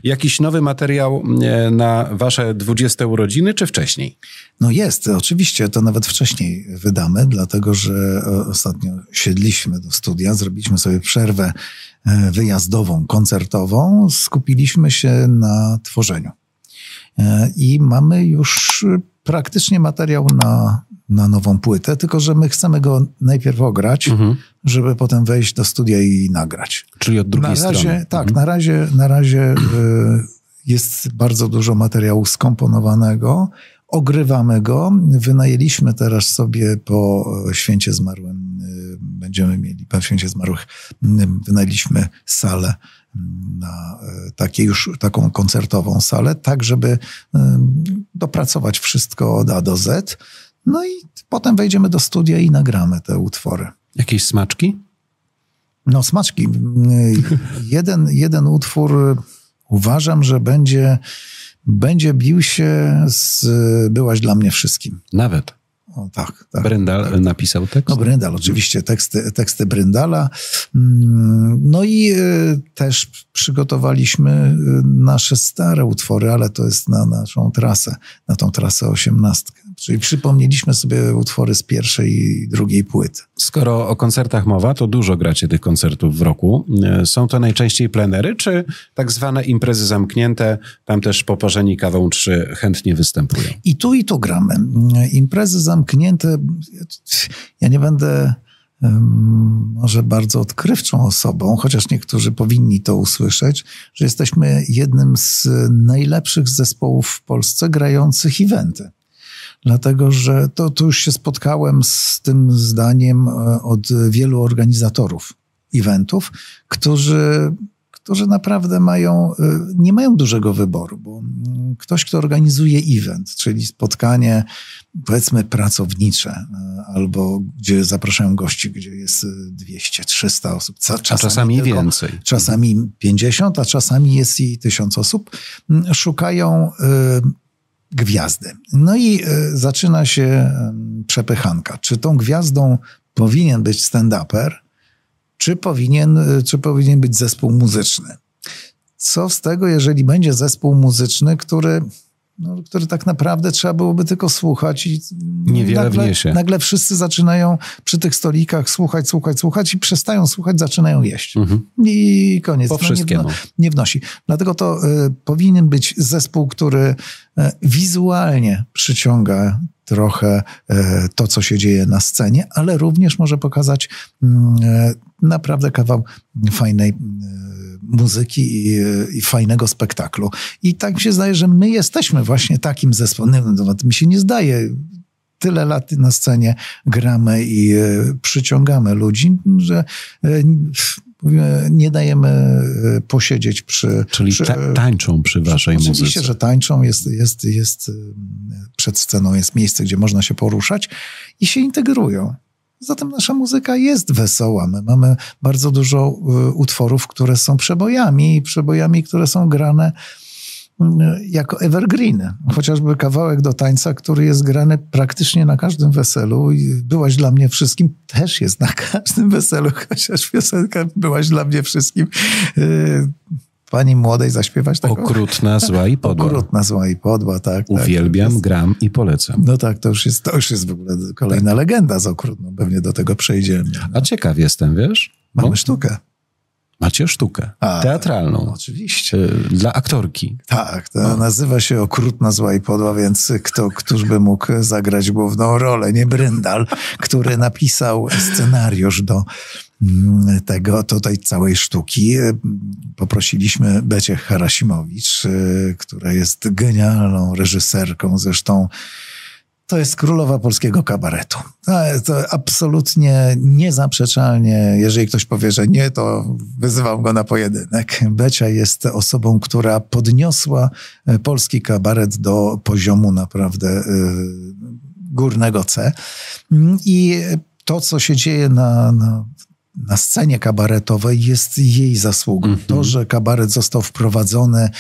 Jakiś nowy materiał e, na wasze 20 urodziny, czy wcześniej? No jest, oczywiście, to nawet wcześniej wydamy, dlatego że ostatnio siedliśmy do studia, zrobiliśmy sobie przerwę e, wyjazdową, koncertową, skupiliśmy się na tworzeniu. E, I mamy już praktycznie materiał na na nową płytę, tylko że my chcemy go najpierw ograć, mhm. żeby potem wejść do studia i nagrać. Czyli od drugiej na razie, strony. Tak, mhm. na razie, na razie y, jest bardzo dużo materiału skomponowanego. Ogrywamy go. Wynajęliśmy teraz sobie po święcie zmarłym, y, będziemy mieli, po święcie zmarłych, y, wynajęliśmy salę na takie już taką koncertową salę, tak żeby dopracować wszystko od A do Z. No i potem wejdziemy do studia i nagramy te utwory. Jakieś smaczki? No, smaczki. jeden, jeden utwór uważam, że będzie, będzie bił się z Byłaś dla mnie wszystkim. Nawet. O, tak, tak. Bryndal tak. napisał tekst? No Bryndal, oczywiście, teksty, teksty Bryndala. Mm, no i y, też przygotowaliśmy y, nasze stare utwory, ale to jest na naszą trasę, na tą trasę osiemnastkę. Czyli przypomnieliśmy sobie utwory z pierwszej i drugiej płyty. Skoro o koncertach mowa, to dużo gracie tych koncertów w roku. Y, są to najczęściej plenery, czy tak zwane imprezy zamknięte? Tam też poparzeni kawą trzy chętnie występują. I tu, i tu gramy. Imprezy zamknięte zamknięte. Ja nie będę może bardzo odkrywczą osobą, chociaż niektórzy powinni to usłyszeć, że jesteśmy jednym z najlepszych zespołów w Polsce grających eventy. Dlatego, że to, to już się spotkałem z tym zdaniem e, od wielu organizatorów eventów, którzy którzy naprawdę mają, y, nie mają dużego wyboru, bo mm, ktoś, kto organizuje event, czyli spotkanie, powiedzmy, pracownicze, y, albo gdzie zapraszają gości, gdzie jest 200-300 osób. Czasami, a czasami tylko, więcej. Czasami 50, a czasami jest i 1000 osób, mm, szukają y, gwiazdy. No i zaczyna się przepychanka. Czy tą gwiazdą powinien być stand-uper, czy powinien, czy powinien być zespół muzyczny. Co z tego, jeżeli będzie zespół muzyczny, który, no, który tak naprawdę trzeba byłoby tylko słuchać i Niewiele nagle, wniesie. nagle wszyscy zaczynają przy tych stolikach słuchać, słuchać, słuchać i przestają słuchać, zaczynają jeść. Mhm. I koniec. Po no, wszystkiemu. Nie, nie, wnosi. Dlatego to y, powinien być zespół, który y, wizualnie przyciąga trochę e, to, co się dzieje na scenie, ale również może pokazać mm, naprawdę kawał fajnej muzyki i, i, fajnego spektaklu. I tak mi się zdaje, że my jesteśmy właśnie takim zespołem. No, mi się nie zdaje. Tyle lat na scenie gramy i przyciągamy ludzi, że nie dajemy e, posiedzieć przy... Czyli przy, tańczą przy waszej oczywiście, muzyce. Oczywiście, że tańczą. Jest, jest, jest e, przed sceną jest miejsce, gdzie można się poruszać i się integrują. Zatem nasza muzyka jest wesoła. My mamy bardzo dużo e, utworów, które są przebojami i przebojami, które są grane jako evergreen. Chociażby kawałek do tańca, który jest grany praktycznie na każdym weselu i byłaś dla mnie wszystkim, też jest na każdym weselu, chociaż piosenka byłaś dla mnie wszystkim. Y, pani młodej zaśpiewać taką... Okrutna, zła i podła. Okrutna, zła i podła, tak. tak Uwielbiam, tak, gram i polecam. No tak, to już jest, to już jest w ogóle kolejna tak. legenda z okrutną. Pewnie do tego przejdziemy. No. A ciekaw jestem, wiesz? Mamy Bo... sztukę. Macie sztukę A, teatralną. No, oczywiście. Dla aktorki. Tak, to no. nazywa się Okrutna Zła i Podła, więc kto, któż by mógł zagrać główną rolę? Nie Bryndal, który napisał scenariusz do tego, tutaj całej sztuki. Poprosiliśmy Becie Harasimowicz, y, która jest genialną reżyserką, zresztą to jest królowa polskiego kabaretu. To absolutnie niezaprzeczalnie, jeżeli ktoś powie, że nie, to wyzywam go na pojedynek. Becia jest osobą, która podniosła e, polski kabaret do poziomu naprawdę e, górnego C. I to, co się dzieje na, na na scenie kabaretowej jest jej zasługą. Mm -hmm. To, że kabaret został wprowadzony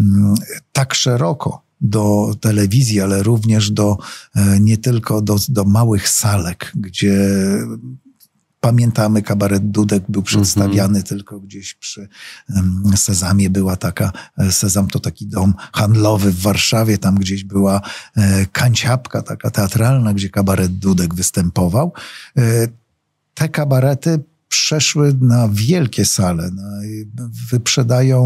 mm, tak szeroko do telewizji, ale również do e, nie tylko do, do małych salek, gdzie Pamiętamy, kabaret Dudek był przedstawiany mm -hmm. tylko gdzieś przy Sezamie. Była taka, e, Sezam to taki dom handlowy w Warszawie, tam gdzieś była e, kanciapka taka teatralna, gdzie kabaret Dudek występował. Te kabarety przeszły na wielkie sale, na, wyprzedają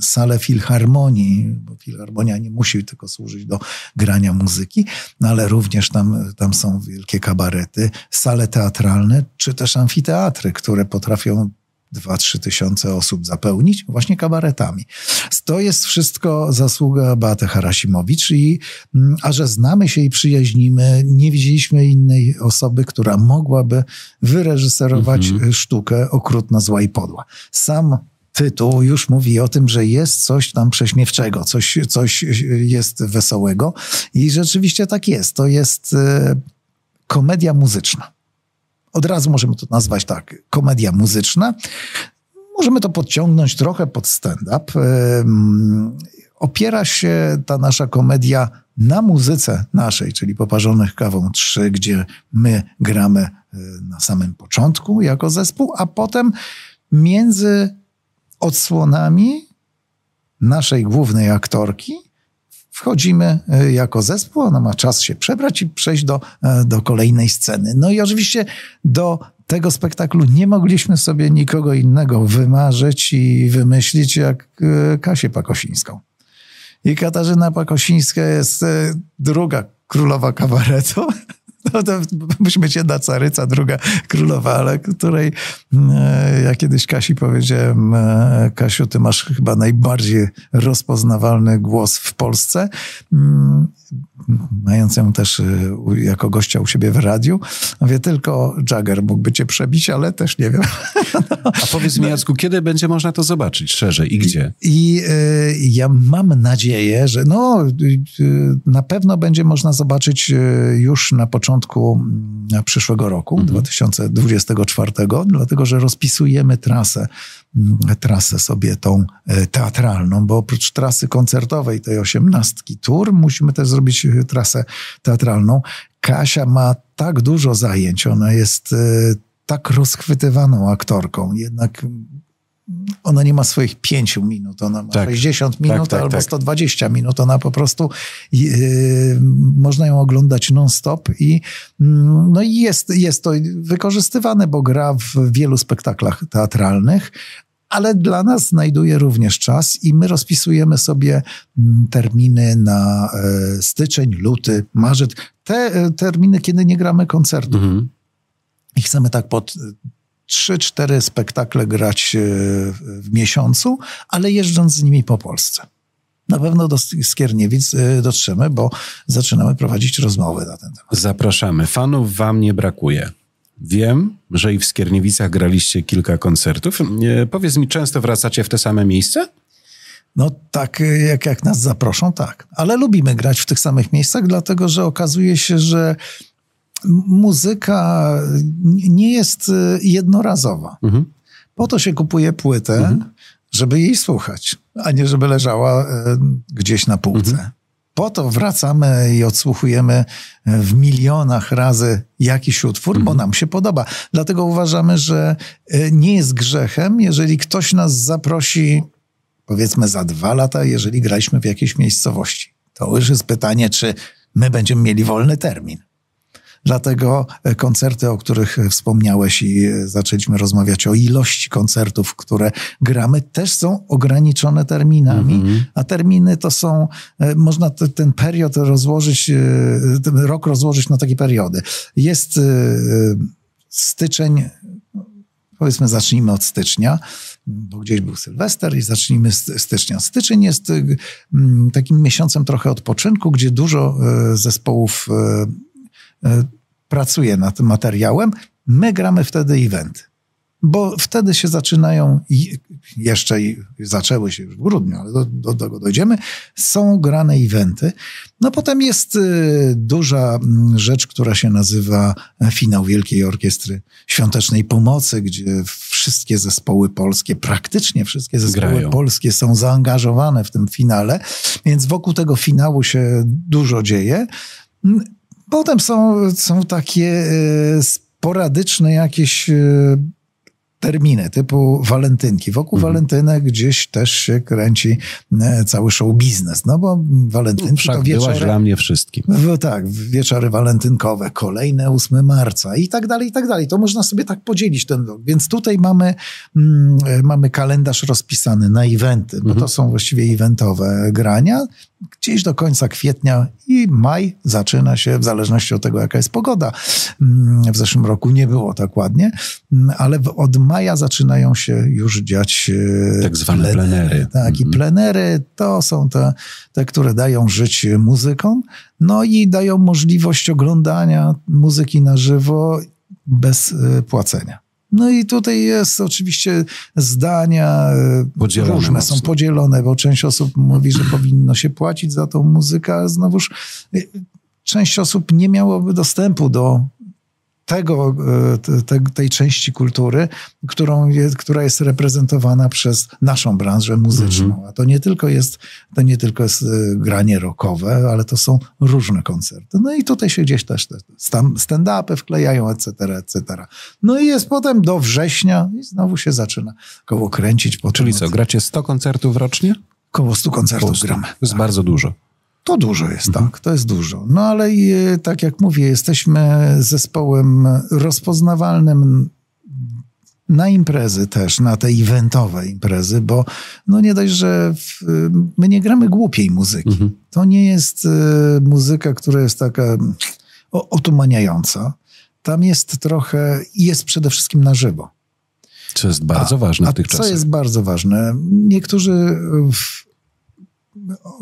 salę filharmonii, bo filharmonia nie musi tylko służyć do grania muzyki, no ale również tam, tam są wielkie kabarety, sale teatralne, czy też amfiteatry, które potrafią 2-3 tysiące osób zapełnić właśnie kabaretami. To jest wszystko zasługa Beaty Harasimowicz i mm, a że znamy się i przyjaźnimy, nie widzieliśmy innej osoby, która mogłaby wyreżyserować mhm. sztukę okrutna, zła i podła. Sam tytuł już mówi o tym, że jest coś tam prześmiewczego, coś, coś jest wesołego i rzeczywiście tak jest. To jest e, komedia muzyczna. Od razu możemy to nazwać tak, komedia muzyczna. Możemy to podciągnąć trochę pod stand-up. Opiera się ta nasza komedia na muzyce naszej, czyli Poparzonych Kawą 3, gdzie my gramy e, na samym początku jako zespół, a potem między odsłonami naszej głównej aktorki wchodzimy e, jako zespół, ona ma czas się przebrać i przejść do, e, do kolejnej sceny. No i oczywiście do tego spektaklu nie mogliśmy sobie nikogo innego wymarzyć i wymyślić jak e, Kasię Pakosińską. I Katarzyna Pakosińska jest druga królowa kabaretu. No to musi być jedna caryca, druga królowa, ale której e, ja kiedyś Kasi powiedziałem, e, Kasiu, ty masz chyba najbardziej rozpoznawalny głos w Polsce. Mm, mając ją też y, jako gościa u siebie w radiu. Mówię, tylko Jagger mógłby cię przebić, ale też nie wiem. A powiedz mi, Jacku, kiedy będzie można to zobaczyć szerzej i gdzie? I y, ja mam nadzieję, że no, na pewno będzie można zobaczyć już na początku mm, przyszłego roku, mhm. 2024, dlatego że rozpisujemy trasę mm, trasę sobie tą teatralną, bo oprócz trasy koncertowej, tej osiemnastki tour, musimy też zrobić trasę teatralną. Kasia ma tak dużo zajęć, ona jest e, tak rozchwytywaną aktorką, jednak ona nie ma swoich pięciu minut, ona ma tak. 60 tak, minut tak, tak, albo 120 minut. Ona po prostu yy, można ją oglądać non-stop i, mm, no i jest, jest to wykorzystywane, bo gra w wielu spektaklach teatralnych, ale dla nas znajduje również czas i my rozpisujemy sobie mm, terminy na e, styczeń, luty, marzec. Te e, terminy, kiedy nie gramy koncertu. Mhm. I chcemy tak pod trzy, cztery spektakle grać e, w miesiącu, ale jeżdżąc z nimi po Polsce. Na pewno do Skierniewic dotrzemy, bo zaczynamy prowadzić rozmowy na ten temat. Zapraszamy. Fanów wam nie brakuje. Wiem, że i w Skierniewicach graliście kilka koncertów. Powiedz mi, często wracacie w te same miejsca? No tak, jak, jak nas zaproszą, tak. Ale lubimy grać w tych samych miejscach, dlatego że okazuje się, że muzyka nie jest jednorazowa. Mhm. Po to się kupuje płytę, mhm. żeby jej słuchać, a nie żeby leżała e, gdzieś na półce. Mhm. Po to wracamy i odsłuchujemy w milionach razy jakiś utwór, bo mhm. nam się podoba. Dlatego uważamy, że nie jest grzechem, jeżeli ktoś nas zaprosi, powiedzmy za dwa lata, jeżeli graliśmy w jakiejś miejscowości. To już jest pytanie, czy my będziemy mieli wolny termin. Dlatego e, koncerty, o których wspomniałeś i e, zaczęliśmy rozmawiać o ilości koncertów, które gramy, też są ograniczone terminami, mm -hmm. a terminy to są, e, można ten period rozłożyć, ten rok rozłożyć na takie periody. Jest styczeń, powiedzmy zacznijmy od stycznia, bo gdzieś był Sylwester i zacznijmy z stycznia. Styczeń jest takim miesiącem trochę odpoczynku, gdzie dużo zespołów pracuje nad tym materiałem, my gramy wtedy eventy. Bo wtedy się zaczynają, jeszcze zaczęły się już w grudniu, ale do, do, tego dojdziemy, są grane eventy. No potem jest y, duża rzecz, która się nazywa finał Wielkiej Orkiestry Świątecznej Pomocy, gdzie wszystkie zespoły polskie, praktycznie wszystkie zespoły Grają. polskie są zaangażowane w tym finale, więc wokół tego finału się dużo dzieje. Potem są, są takie e, sporadyczne jakieś e, terminy typu walentynki. Wokół mhm. walentynek gdzieś też się kręci e, cały show biznes, no bo walentynki Wszak to wieczory... dla mnie wszystkim. Tak, wieczory walentynkowe, kolejne 8 marca i tak dalej, i tak dalej. To można sobie tak podzielić ten rok. Więc tutaj mamy, mm, mamy kalendarz rozpisany na eventy, bo mhm. to są właściwie eventowe grania gdzieś do końca kwietnia i maj zaczyna się, w zależności od tego, jaka jest pogoda. Mm, w zeszłym roku nie było tak ładnie, mm, ale od maja zaczynają się już dziać e, tak zwane plenery. plenery. Tak, mm i mhm. plenery to są te, te, które dają żyć muzykom, no i dają możliwość oglądania muzyki na żywo bez e, płacenia. No i tutaj jest oczywiście zdania e, podzielone różne, mocno. są podzielone, bo część osób mówi, że powinno się płacić za tą muzykę, a znowuż e, część osób nie miałoby dostępu do tego, e, te, tej części kultury, którą jest, która jest reprezentowana przez naszą branżę muzyczną. Mm -hmm. A to nie tylko jest, to nie tylko jest e, granie rockowe, ale to są różne koncerty. No i tutaj się gdzieś też te stand-upy wklejają, etc., etc. No i jest potem do września i znowu się zaczyna koło kręcić. Czyli co, gracie 100 koncertów rocznie? Koło 100 koncertów gramy. To jest tak. bardzo dużo. To dużo jest, mhm. tak, to jest dużo. No ale tak jak mówię, jesteśmy zespołem rozpoznawalnym na imprezy też, na te eventowe imprezy, bo no nie dość, że w, my nie gramy głupiej muzyki. Mhm. To nie jest y, muzyka, która jest taka otumaniająca. Tam jest trochę, jest przede wszystkim na żywo. Co jest bardzo a, ważne w tych czasach. Co jest bardzo ważne? Niektórzy w,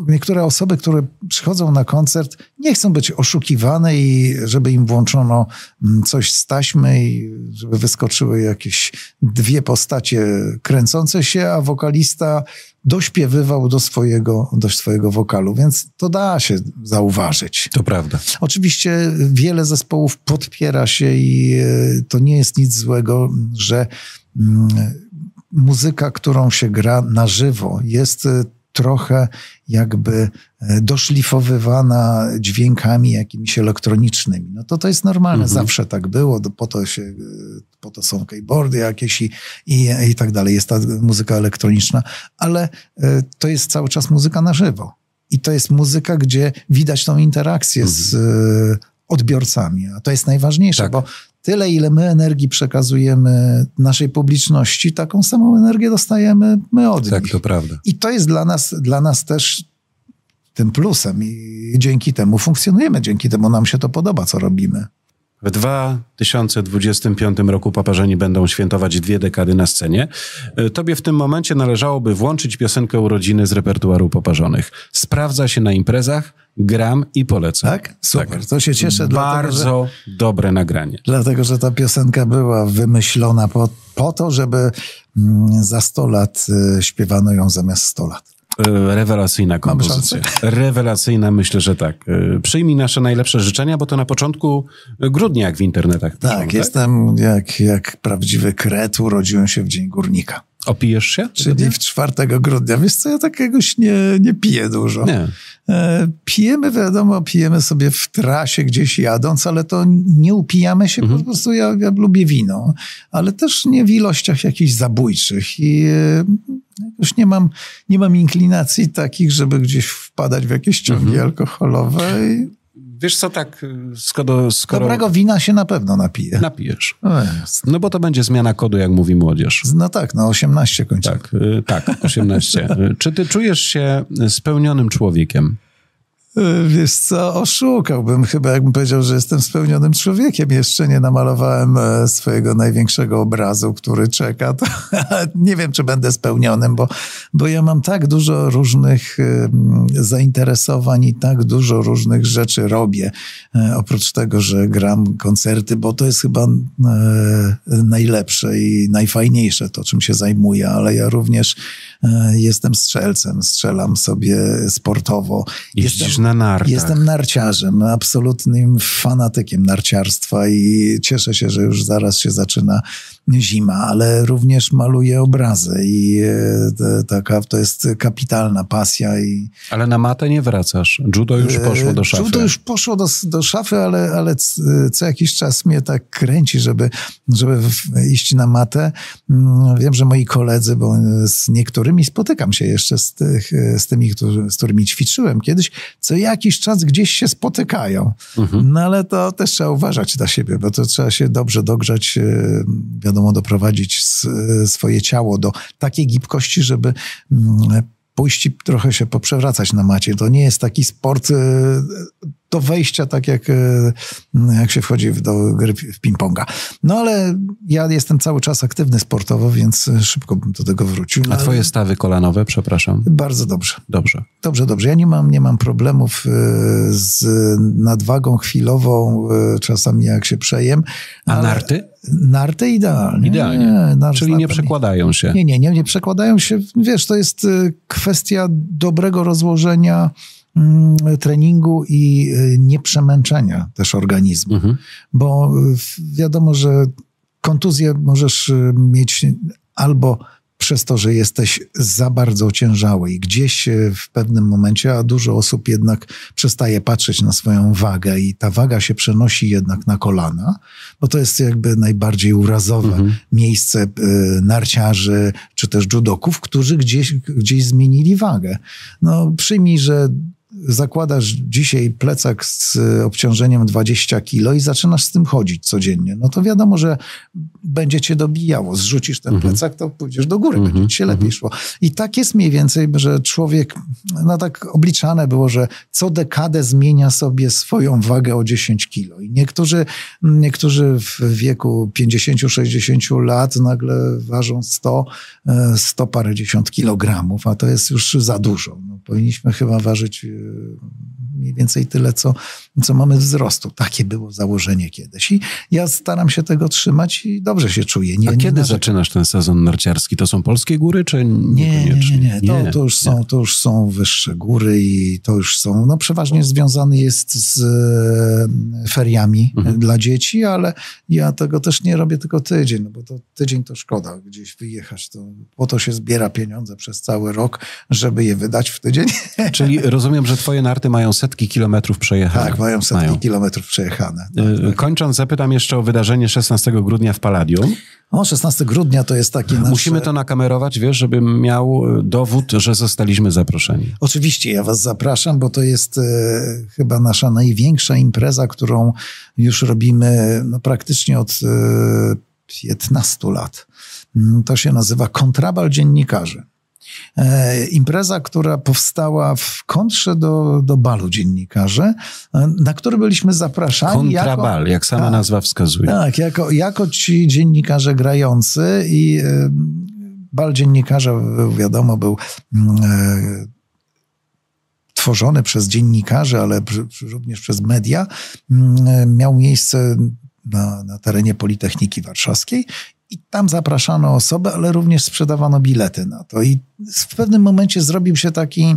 niektóre osoby, które przychodzą na koncert, nie chcą być oszukiwane i żeby im włączono mm, coś z taśmy i żeby wyskoczyły jakieś dwie postacie kręcące się, a wokalista dośpiewywał do swojego, do swojego wokalu, więc to da się zauważyć. To prawda. Oczywiście wiele zespołów podpiera się i e, to nie jest nic złego, że mm, muzyka, którą się gra na żywo, jest e, trochę jakby e, doszlifowywana dźwiękami jakimiś elektronicznymi. No to to jest normalne, mhm. zawsze tak było, po to, się, e, po to są keyboardy jakieś i, i, i tak dalej, jest ta muzyka elektroniczna, ale e, to jest cały czas muzyka na żywo. I to jest muzyka, gdzie widać tą interakcję mhm. z odbiorcami, a to jest najważniejsze, tak. bo tyle, ile my energii przekazujemy naszej publiczności, taką samą energię dostajemy my od tak, nich. to prawda. I to jest dla nas, dla nas też tym plusem i dzięki temu funkcjonujemy, dzięki temu nam się to podoba, co robimy. W 2025 roku paparzeni będą świętować dwie dekady na scenie. E, tobie w tym momencie należałoby włączyć piosenkę urodziny z repertuaru poparzonych. Sprawdza się na imprezach, gram i polecam. Tak? Super, tak. to się cieszę. Bardzo dlatego, że, dobre nagranie. Dlatego, że ta piosenka była wymyślona po, po to, żeby mm, za 100 lat y, śpiewano ją zamiast 100 lat. E, rewelacyjna kompozycja. Rewelacyjna, myślę, że tak. E, przyjmij nasze najlepsze życzenia, bo to na początku grudnia, jak w internetach. Tak, tak? jestem jak, jak prawdziwy kret, urodziłem się w Dzień Górnika. Opijesz się? Czyli w 4 grudnia. Wiesz co, ja takiegoś nie, nie piję dużo. Nie. E, pijemy, wiadomo, pijemy sobie w trasie gdzieś jadąc, ale to nie upijamy się, mhm. po prostu ja, ja lubię wino, ale też nie w ilościach jakichś zabójczych i e, jakoś nie mam, nie mam inklinacji takich, żeby gdzieś wpadać w jakieś ciągi mhm. alkoholowe. I Wiesz co, tak, skoro, skoro... Dobrego wina się na pewno napije. Napijesz. No, no bo to będzie zmiana kodu, jak mówi młodzież. No tak, no 18 kończymy. Tak, y, tak 18. Czy ty czujesz się spełnionym człowiekiem? Wiesz co, oszukałbym chyba, jakbym powiedział, że jestem spełnionym człowiekiem. Jeszcze nie namalowałem e, swojego największego obrazu, który czeka. To, nie wiem, czy będę spełnionym, bo, bo ja mam tak dużo różnych zainteresowań i tak dużo różnych rzeczy robię. E, oprócz tego, że gram koncerty, bo to jest chyba e, najlepsze i najfajniejsze to, czym się zajmuję, ale ja również jestem strzelcem, strzelam sobie sportowo. Jeździsz jestem, na nartach. Jestem narciarzem, absolutnym fanatykiem narciarstwa i cieszę się, że już zaraz się zaczyna zima, ale również maluję obrazy i e, taka to jest kapitalna pasja. I, ale na matę nie wracasz. Judo już poszło do szafy. Judo już poszło do, do szafy, ale, ale co jakiś czas mnie tak kręci, żeby, żeby iść na matę. Mm, wiem, że moi koledzy, bo z niektórymi spotykam się jeszcze z, tych, z tymi, którzy, z którymi ćwiczyłem kiedyś, co jakiś czas gdzieś się spotykają. Mhm. No ale to też trzeba uważać na siebie, bo to trzeba się dobrze dogrzać, e, wiadomo, doprowadzić swoje ciało do takiej gibkości, żeby mm, pójść i trochę się poprzewracać na macie. To nie jest taki sport e, do wejścia, tak jak, e, jak się wchodzi do gry w ping-ponga. No ale ja jestem cały czas aktywny sportowo, więc szybko bym do tego wrócił. A twoje stawy kolanowe, przepraszam? Bardzo dobrze. Dobrze. Dobrze, dobrze. Ja nie mam, nie mam problemów e, z nadwagą chwilową, czasami jak się przejem. A narty? Narty idealnie. Idealnie. Nie, Czyli nie przekładają się. Nie, nie, nie, nie przekładają się. Wiesz, to jest kwestia dobrego rozłożenia treningu i y, nieprzemęczenia też organizmu. Mhm. Bo wiadomo, że kontuzję możesz y, mieć albo przez to, że jesteś za bardzo ociężały i gdzieś w pewnym momencie, a dużo osób jednak przestaje patrzeć na swoją wagę i ta waga się przenosi jednak na kolana, bo to jest jakby najbardziej urazowe mhm. miejsce y, narciarzy czy też judoków, którzy gdzieś, gdzieś zmienili wagę. No przyjmij, że zakładasz dzisiaj plecak z obciążeniem 20 kilo i zaczynasz z tym chodzić codziennie, no to wiadomo, że będzie cię dobijało. Zrzucisz ten Mhm. plecak, to pójdziesz do góry, Mhm, będzie ci się lepiej mhm. szło. I tak jest mniej więcej, że człowiek, no tak obliczane było, że co dekadę zmienia sobie swoją wagę o 10 kilo. I niektórzy, niektórzy w wieku 50-60 lat nagle ważą 100, e, 100 parędziesiąt kilogramów, a to jest już za dużo. No, powinniśmy chyba ważyć 嗯。Mniej więcej tyle, co, co mamy wzrostu. Takie było założenie kiedyś. I ja staram się tego trzymać i dobrze się czuję. Nie, A nie kiedy narzekam. zaczynasz ten sezon narciarski? To są polskie góry, czy Nie, nie, nie, nie. To, to, już są, to już są wyższe góry i to już są, no przeważnie związany jest z e, feriami Mhm. dla dzieci, ale ja tego też nie robię tylko tydzień, no bo to tydzień to szkoda gdzieś wyjechać. To, po to się zbiera pieniądze przez cały rok, żeby je wydać w tydzień. Czyli rozumiem, że twoje narty mają setki kilometrów przejechane. tak, mają setki Mają. kilometrów przejechane. Y, Kończąc, zapytam jeszcze o wydarzenie 16 grudnia w Palladium. O, 16 grudnia to jest takie nasze... Musimy to nakamerować, wiesz, żebym miał y, dowód, że zostaliśmy zaproszeni. Oczywiście, ja Was zapraszam, bo to jest e, chyba nasza największa impreza, którą już robimy no, praktycznie od e, 15 lat. Mm, To się nazywa Kontrabal Dziennikarzy. E, impreza, która powstała w kontrze do, do balu dziennikarzy, e, na który byliśmy zapraszani. jako- Kontrabal, jak sama Tak. nazwa wskazuje. tak, jako, jako ci dziennikarze grający i e, bal dziennikarza, wiadomo, był mm, tworzony przez dziennikarzy, ale również przez media. Mm, Miał miejsce na, na terenie Politechniki Warszawskiej i tam zapraszano osoby, ale również sprzedawano bilety na to. I w pewnym momencie zrobił się taki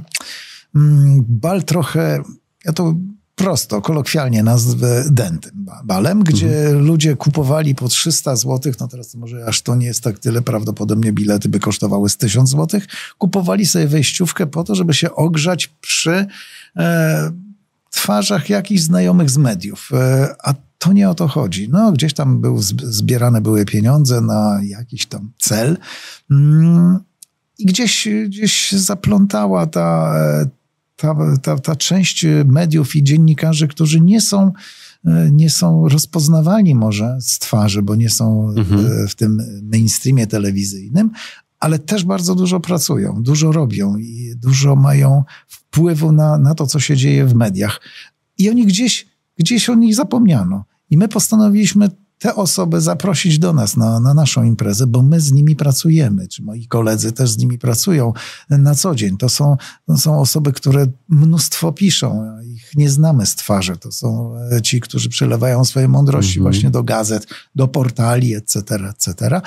mm, bal trochę, ja to prosto, kolokwialnie nazwę dentym ba- balem, gdzie ludzie kupowali po 300 zł, no teraz może aż to nie jest tak tyle, prawdopodobnie bilety by kosztowały z 1000 zł, kupowali sobie wejściówkę po to, żeby się ogrzać przy e, twarzach jakichś znajomych z mediów. E, a to nie o to chodzi. No, gdzieś tam był, zb- zbierane były pieniądze na jakiś tam cel. Mm, I gdzieś, gdzieś zaplątała ta, ta, ta, ta część mediów i dziennikarzy, którzy nie są, e, nie są rozpoznawalni może z twarzy, bo nie są Mhm. e, w tym mainstreamie telewizyjnym, ale też bardzo dużo pracują, dużo robią i dużo mają wpływu na, na to, co się dzieje w mediach. I oni gdzieś, gdzieś o nich zapomniano. I my postanowiliśmy te osoby zaprosić do nas na, na naszą imprezę, bo my z nimi pracujemy, czy moi koledzy też z nimi pracują na co dzień. To są, to są osoby, które mnóstwo piszą, ich nie znamy z twarzy. To są e, ci, którzy przelewają swoje mądrości Mhm. właśnie do gazet, do portali, etc., etc.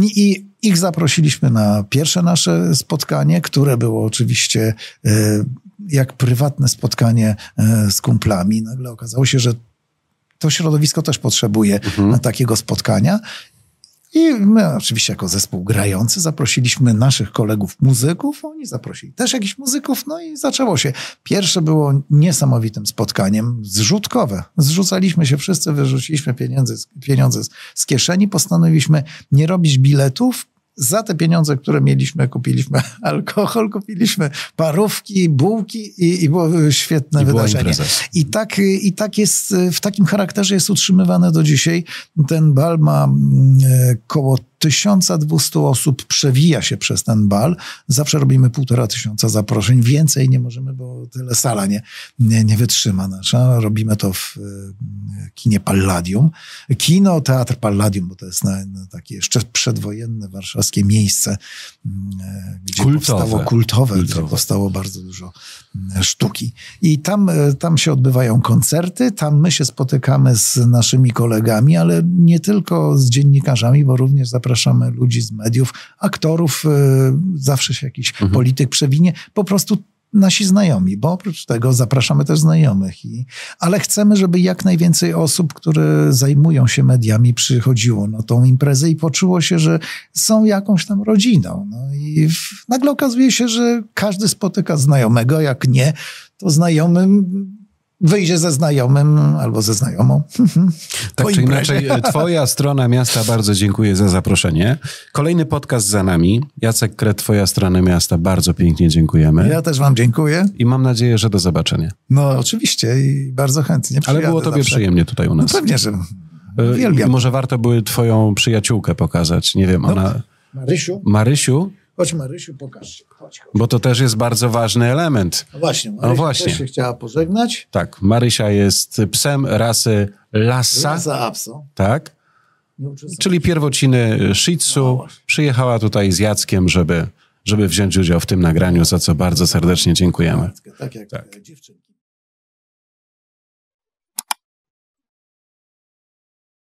I ich zaprosiliśmy na pierwsze nasze spotkanie, które było oczywiście e, jak prywatne spotkanie e, z kumplami. Nagle okazało się, że to środowisko też potrzebuje Mhm. takiego spotkania. I my oczywiście jako zespół grający zaprosiliśmy naszych kolegów muzyków, oni zaprosili też jakichś muzyków, no i zaczęło się. Pierwsze było niesamowitym spotkaniem, zrzutkowe. Zrzucaliśmy się wszyscy, wyrzuciliśmy pieniądze, pieniądze z kieszeni, postanowiliśmy nie robić biletów, za te pieniądze, które mieliśmy, kupiliśmy alkohol, kupiliśmy parówki, bułki i, i było świetne I wydarzenie. I tak, I tak jest, w takim charakterze jest utrzymywane do dzisiaj. Ten bal ma mm, e, koło 1200 osób, przewija się przez ten bal. Zawsze robimy półtora tysiąca zaproszeń. Więcej nie możemy, bo tyle sala nie, nie, nie wytrzyma nasza. Robimy to w e, kinie Palladium. Kino, teatr Palladium, bo to jest na, na takie jeszcze przedwojenne warszawskie miejsce, e, gdzie Kultowe. powstało kultowe, Kultowe. gdzie powstało bardzo dużo sztuki. I tam, e, tam się odbywają koncerty, tam my się spotykamy z naszymi kolegami, ale nie tylko z dziennikarzami, bo również zapraszamy ludzi z mediów, aktorów, e, zawsze się jakiś Mhm. polityk przewinie, po prostu nasi znajomi, bo oprócz tego zapraszamy też znajomych. I, ale chcemy, żeby jak najwięcej osób, które zajmują się mediami, przychodziło na tą imprezę i poczuło się, że są jakąś tam rodziną. No i w, nagle okazuje się, że każdy spotyka znajomego, jak nie, to znajomym wyjdzie ze znajomym albo ze znajomą. Tak czy inaczej, e, twoja strona miasta, bardzo dziękuję za zaproszenie. Kolejny podcast za nami. Jacek Kret, twoja strona miasta, bardzo pięknie dziękujemy. Ja też wam dziękuję. I mam nadzieję, że do zobaczenia. No oczywiście i bardzo chętnie Ale było tobie zawsze. przyjemnie tutaj u No nas. pewnie, że E, uwielbiam. Może warto były twoją przyjaciółkę pokazać. Nie wiem, ona... Marysiu, Marysiu? Chodź Marysiu, pokaż się. Chodź, chodź. Bo to też jest bardzo ważny element. No właśnie, Marysia właśnie. też się chciała pożegnać. Tak, Marysia jest psem rasy Lhasa, Za Apso. tak? Czyli pierwociny Shih No Tzu. właśnie. Przyjechała tutaj z Jackiem, żeby, żeby wziąć udział w tym nagraniu, za co bardzo serdecznie dziękujemy. Tak jak dziewczynki.